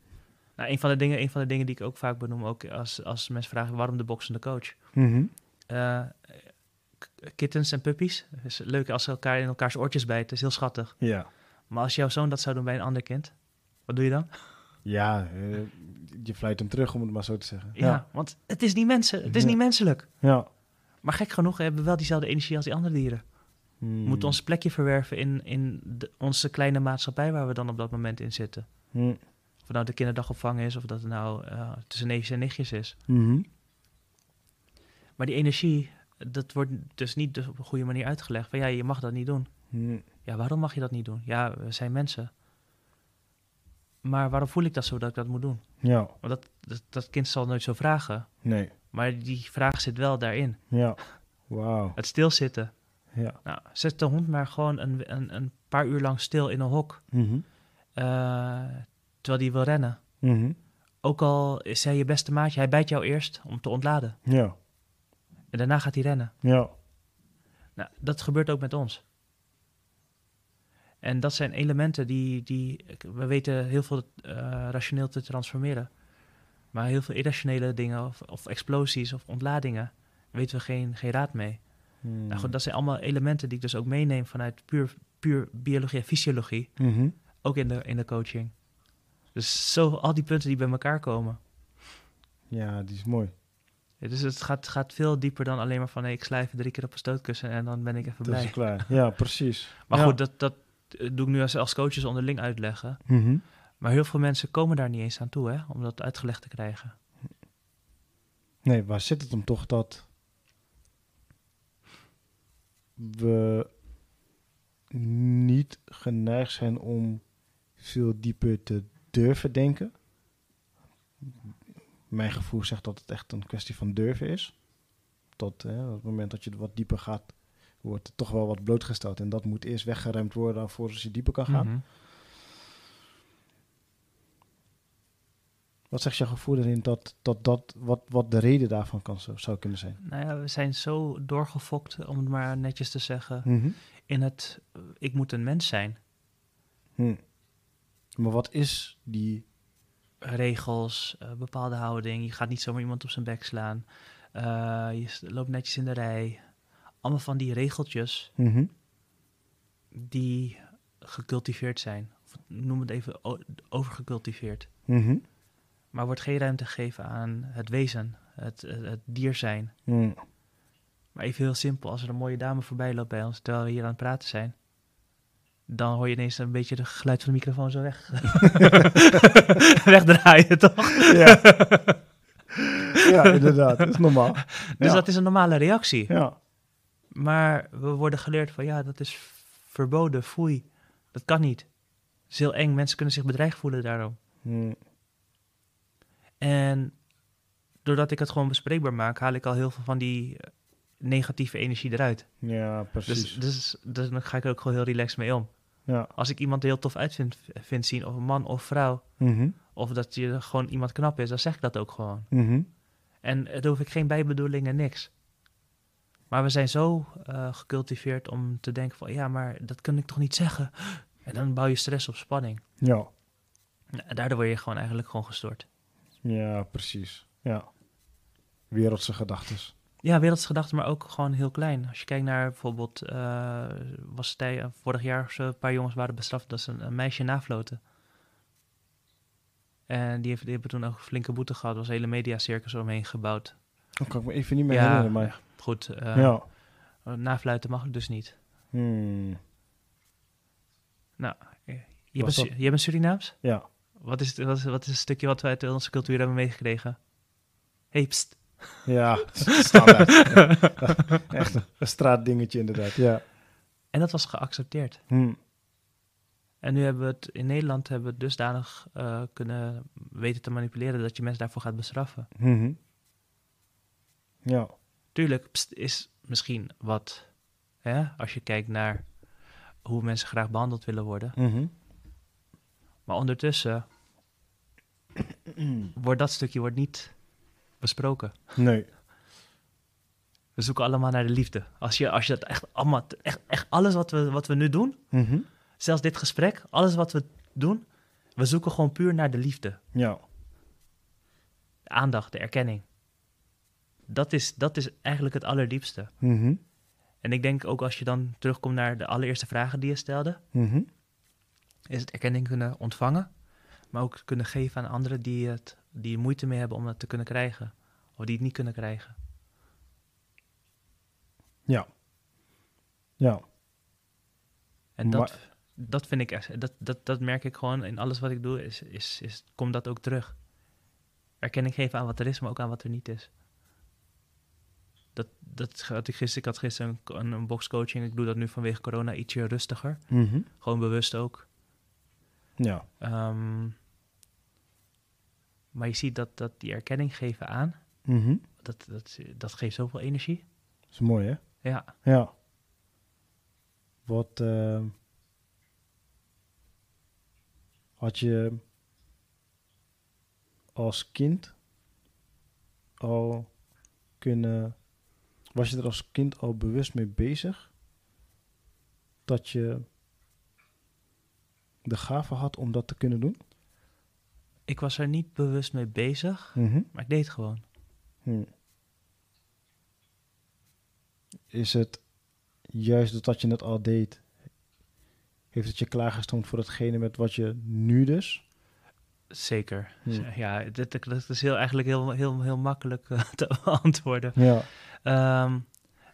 Nou, een van de dingen, een van de dingen die ik ook vaak benoem, ook als, als mensen vragen waarom de boxende coach. Eh, k- kittens en puppies, het is leuk als ze elkaar in elkaars oortjes bijten, is heel schattig. Ja. Maar als jouw zoon dat zou doen bij een ander kind, wat doe je dan? Ja, eh, je fluit hem terug om het maar zo te zeggen. Ja, want het is niet mensen, het is Ja. niet menselijk. Ja. Maar gek genoeg hebben we wel diezelfde energie als die andere dieren. Hmm. We moeten ons plekje verwerven in, in de- onze kleine maatschappij waar we dan op dat moment in zitten. Hmm. Of het nou de kinderdagopvang is, of dat het nou eh, tussen neefjes en nichtjes is. Mhm. Maar die energie, dat wordt dus niet op een goede manier uitgelegd. Van ja, je mag dat niet doen. Hmm. Ja, waarom mag je dat niet doen? Ja, we zijn mensen. Maar waarom voel ik dat zo dat ik dat moet doen? Ja. Want dat, dat, dat kind zal nooit zo vragen. Nee. Maar die vraag zit wel daarin. Ja. Wauw. Het stilzitten. Ja. Nou, zet de hond maar gewoon een, een, een paar uur lang stil in een hok. Mhm. eh, terwijl die wil rennen. Mhm. Ook al is hij je beste maatje, hij bijt jou eerst om te ontladen. Ja. En daarna gaat hij rennen. Ja. Nou, dat gebeurt ook met ons. En dat zijn elementen die, die we weten heel veel eh, rationeel te transformeren. Maar heel veel irrationele dingen of, of explosies of ontladingen weten we geen, geen raad mee. Hmm. Nou goed, dat zijn allemaal elementen die ik dus ook meeneem vanuit puur, puur biologie en fysiologie. Mhm. Ook in de, in de coaching. Dus zo, al die punten die bij elkaar komen. Ja, die is mooi. Dus het gaat, gaat veel dieper dan alleen maar van... Hey, ik even drie keer op een stootkussen en dan ben ik even Dat blij. is klaar. Ja, precies. Maar Ja. goed, dat, dat doe ik nu als, als coaches onderling uitleggen. Mhm. Maar heel veel mensen komen daar niet eens aan toe, hè, om dat uitgelegd te krijgen. Nee, waar zit het om toch dat we niet geneigd zijn om veel dieper te durven denken. Mijn gevoel zegt dat het echt een kwestie van durven is. Tot hè, op het moment dat je wat dieper gaat, wordt er toch wel wat blootgesteld. En dat moet eerst weggeruimd worden voordat je dieper kan gaan. Mhm. Wat zegt je gevoel erin dat, dat, dat wat, wat de reden daarvan kan, zo- zou kunnen zijn? Nou ja, we zijn zo doorgefokt, om het maar netjes te zeggen, Mhm. in het eh, ik moet een mens zijn. Hm. Maar wat is die... Regels, eh, bepaalde houding. Je gaat niet zomaar iemand op zijn bek slaan. Eh, je loopt netjes in de rij. Allemaal van die regeltjes Mhm. die gecultiveerd zijn. Of noem het even overgecultiveerd. Mhm. Maar wordt geen ruimte gegeven aan het wezen, het, het, het dier zijn. Maar even heel simpel, als er een mooie dame voorbij loopt bij ons terwijl we hier aan het praten zijn, dan hoor je ineens een beetje het geluid van de microfoon zo weg. [LAUGHS] wegdraaien, toch? Ja. ja, inderdaad. Dat is normaal. Dus Ja. dat is een normale reactie. Ja. Maar we worden geleerd van ja, dat is verboden, foei. Dat kan niet. Het is heel eng, mensen kunnen zich bedreigd voelen daarom. Hm. En doordat ik het gewoon bespreekbaar maak, haal ik al heel veel van die eh, negatieve energie eruit. Ja, precies. Dus, dus, dus dan ga ik er ook gewoon heel relaxed mee om. Ja. Als ik iemand heel tof uit vind, vind zien, of een man of vrouw, Mhm. of dat je gewoon iemand knap is, dan zeg ik dat ook gewoon. Mhm. En daar hoef ik geen bijbedoelingen, niks. Maar we zijn zo eh, gecultiveerd om te denken van, ja, maar dat kan ik toch niet zeggen? En dan bouw je stress op spanning. Ja. En daardoor word je gewoon eigenlijk gewoon gestoord. Ja, precies. Ja. Wereldse gedachtes. Ja, wereldse gedachten, maar ook gewoon heel klein. Als je kijkt naar bijvoorbeeld, eh, was het tij- vorig jaar zo een paar jongens waren bestraft dat ze een, een meisje nafloten. En die, heeft, die hebben toen ook flinke boete gehad. Er was een hele mediacircus omheen gebouwd. Dat kan ik me even niet meer Ja, herinneren, maar... Goed, eh ja. nafluiten mag dus niet. Hmm. Je Was bent, dat- jij bent Surinaams? Ja. Wat is, het- wat, is, wat is een stukje wat wij uit onze cultuur hebben meegekregen? Hey, pst. Ja, [LAUGHS] standaard. Ja. [LAUGHS] Echt een, straatdingetje inderdaad, ja. En dat was geaccepteerd. Hmm. En nu hebben we het in Nederland hebben we het dusdanig eh, kunnen weten te manipuleren dat je mensen daarvoor gaat bestraffen. Mhm. Ja. Tuurlijk pst, is misschien wat, hè, als je kijkt naar hoe mensen graag behandeld willen worden. Mhm. Maar ondertussen [CLEARS THROAT] wordt dat stukje wordt niet besproken. Nee. We zoeken allemaal naar de liefde. Als je, als je dat echt allemaal, echt, echt alles wat we, wat we nu doen, Mhm. zelfs dit gesprek, alles wat we doen, we zoeken gewoon puur naar de liefde. Ja. De aandacht, de erkenning. Dat is, dat is eigenlijk het allerdiepste. Mhm. En ik denk ook als je dan terugkomt naar de allereerste vragen die je stelde, Mhm. is het erkenning kunnen ontvangen, maar ook kunnen geven aan anderen die, het, die er moeite mee hebben om het te kunnen krijgen. Of die het niet kunnen krijgen. Ja. Ja. En dat, Maar- dat vind ik, echt- dat, dat, dat merk ik gewoon in alles wat ik doe, is, is, is, komt dat ook terug. Erkenning geven aan wat er is, maar ook aan wat er niet is. Dat, dat had ik gisteren, ik had gisteren een, een, boxcoaching, ik doe dat nu vanwege corona ietsje rustiger. Mhm. Gewoon bewust ook. Ja. Ehm, maar je ziet dat, dat die erkenning geven aan, Mhm. dat, dat, dat geeft zoveel energie. Dat is mooi, hè? Ja, Ja. Wat eh, had je als kind al kunnen, was je er als kind al bewust mee bezig dat je de gave had om dat te kunnen doen? Ik was er niet bewust mee bezig, Mhm. maar ik deed het gewoon. Hm. Is het juist dat je het al deed, heeft het je klaargestoomd voor hetgene met wat je nu dus? Zeker. Hm. [LAUGHS] Ja, dit, dat is heel, eigenlijk heel, heel, heel makkelijk eh, [LAUGHS] te beantwoorden. Ja.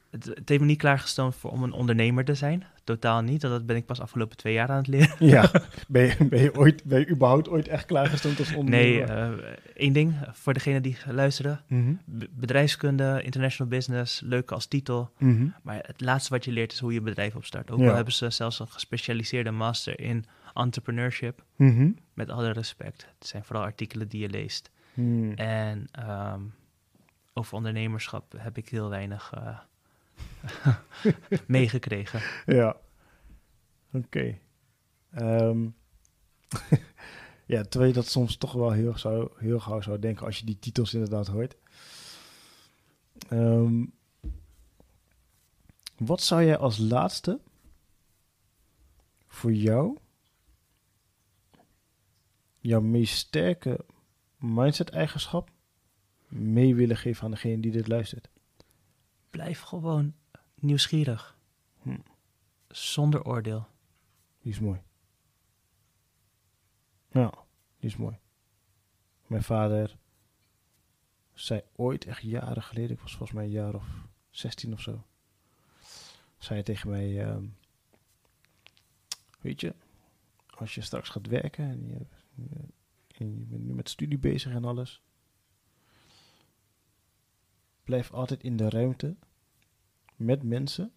Het, het heeft me niet klaargestoomd voor om een ondernemer te zijn. Totaal niet. Dat ben ik pas afgelopen twee jaar aan het leren. Ja, [LAUGHS] ben je, ben je, ooit, ben je überhaupt ooit echt klaargestoomd als ondernemer? Nee, uh, één ding voor degene die luisteren. Mhm. Bedrijfskunde, international business, leuk als titel. Mhm. Maar het laatste wat je leert is hoe je bedrijf opstart. Ook Ja. al hebben ze zelfs een gespecialiseerde master in entrepreneurship. Mhm. Met alle respect. Het zijn vooral artikelen die je leest. Hmm. En ehm, over ondernemerschap heb ik heel weinig eh, [LAUGHS] meegekregen. Ja. Oké. Ehm, [LAUGHS] ja, terwijl je dat soms toch wel heel, zou, heel gauw zou denken als je die titels inderdaad hoort. Ehm, wat zou jij als laatste voor jou jouw meest sterke mindset-eigenschap mee willen geven aan degene die dit luistert? Blijf gewoon nieuwsgierig. Hm. Zonder oordeel. Die is mooi. Ja, die is mooi. Mijn vader zei ooit, echt jaren geleden, ik was volgens mij een jaar of 16 of zo, zei tegen mij, ehm, weet je, als je straks gaat werken en je, en je bent nu met studie bezig en alles, blijf altijd in de ruimte met mensen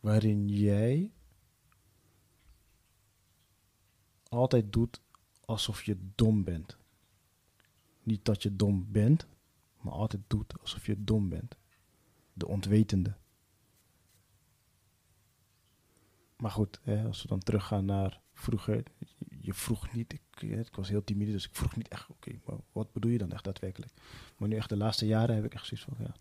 waarin jij altijd doet alsof je dom bent. Niet dat je dom bent, maar altijd doet alsof je dom bent. De ontwetende. Maar goed, hè, als we dan teruggaan naar vroeger. Je vroeg niet, ik, ik was heel timide, dus ik vroeg niet echt, oké, maar wat bedoel je dan echt daadwerkelijk? Maar nu echt de laatste jaren heb ik echt zoiets van, ja,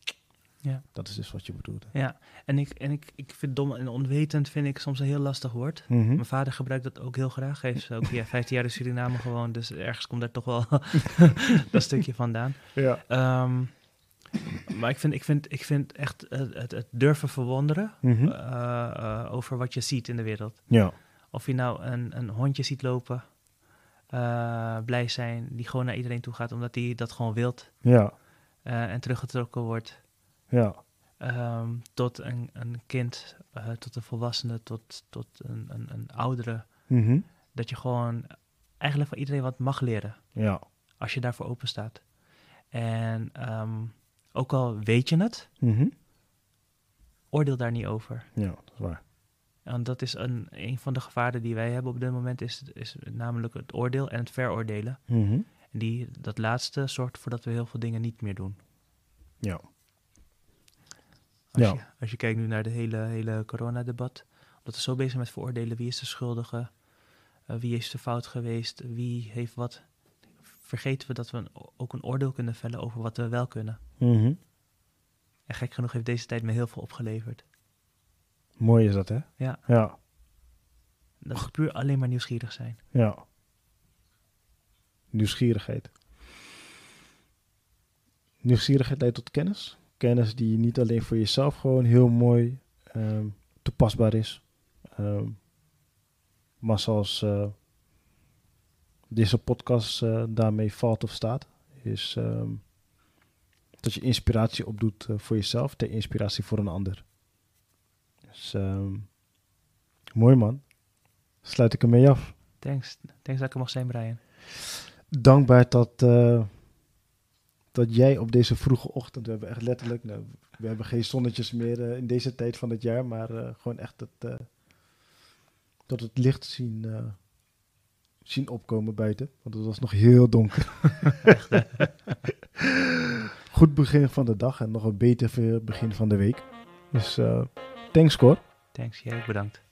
Ja. dat is dus wat je bedoelde. Ja, en ik, en ik, ik vind dom en onwetend vind ik soms een heel lastig woord. Mhm. Mijn vader gebruikt dat ook heel graag. Hij heeft ook ja, [LAUGHS] 15 jaar in Suriname gewoond, dus ergens komt daar toch wel [LAUGHS] [LAUGHS] dat stukje vandaan. Ja. Ehm, maar ik vind, ik vind, ik vind echt het, het, het durven verwonderen Mhm. eh, eh, over wat je ziet in de wereld. Ja. Of je nou een, een hondje ziet lopen, eh, blij zijn, die gewoon naar iedereen toe gaat omdat hij dat gewoon wilt Ja. eh, en teruggetrokken wordt. Ja. Ehm, tot een, een kind, eh, tot een volwassene, tot, tot een, een, een oudere. Mhm. Dat je gewoon eigenlijk van iedereen wat mag leren Ja. als je daarvoor open staat. En ehm, ook al weet je het, Mhm. oordeel daar niet over. Ja, dat is waar. Want dat is een, een van de gevaren die wij hebben op dit moment, is, is namelijk het oordeel en het veroordelen. Mhm. En die, dat laatste zorgt ervoor dat we heel veel dingen niet meer doen. Ja. Als, Ja. je, als je kijkt nu naar de hele, hele coronadebat, omdat we zo bezig zijn met veroordelen, wie is de schuldige, eh, wie is de fout geweest, wie heeft wat, vergeten we dat we een- ook een oordeel kunnen vellen over wat we wel kunnen. Mhm. En gek genoeg heeft deze tijd me heel veel opgeleverd. Mooi is dat, hè? Ja. Ja. Dat is puur alleen maar nieuwsgierig zijn. Ja. Nieuwsgierigheid. Nieuwsgierigheid leidt tot kennis. Kennis die niet alleen voor jezelf gewoon heel mooi ehm, toepasbaar is. Ehm, maar zoals eh, deze podcast eh, daarmee valt of staat, is ehm, dat je inspiratie opdoet eh, voor jezelf, ter inspiratie voor een ander. Dus ehm, mooi man. Sluit ik ermee af. Thanks, thanks dat ik er mag zijn, Brian. dankbaar dat, eh, dat jij op deze vroege ochtend, we hebben echt letterlijk, nou, we hebben geen zonnetjes meer eh, in deze tijd van het jaar, maar eh, gewoon echt het, tot het licht zien, zien opkomen buiten, want het was nog heel donker. [LAUGHS] Goed begin van de dag en nog een beter begin van de week. Dus eh thanks Cor. Thanks, jij bedankt.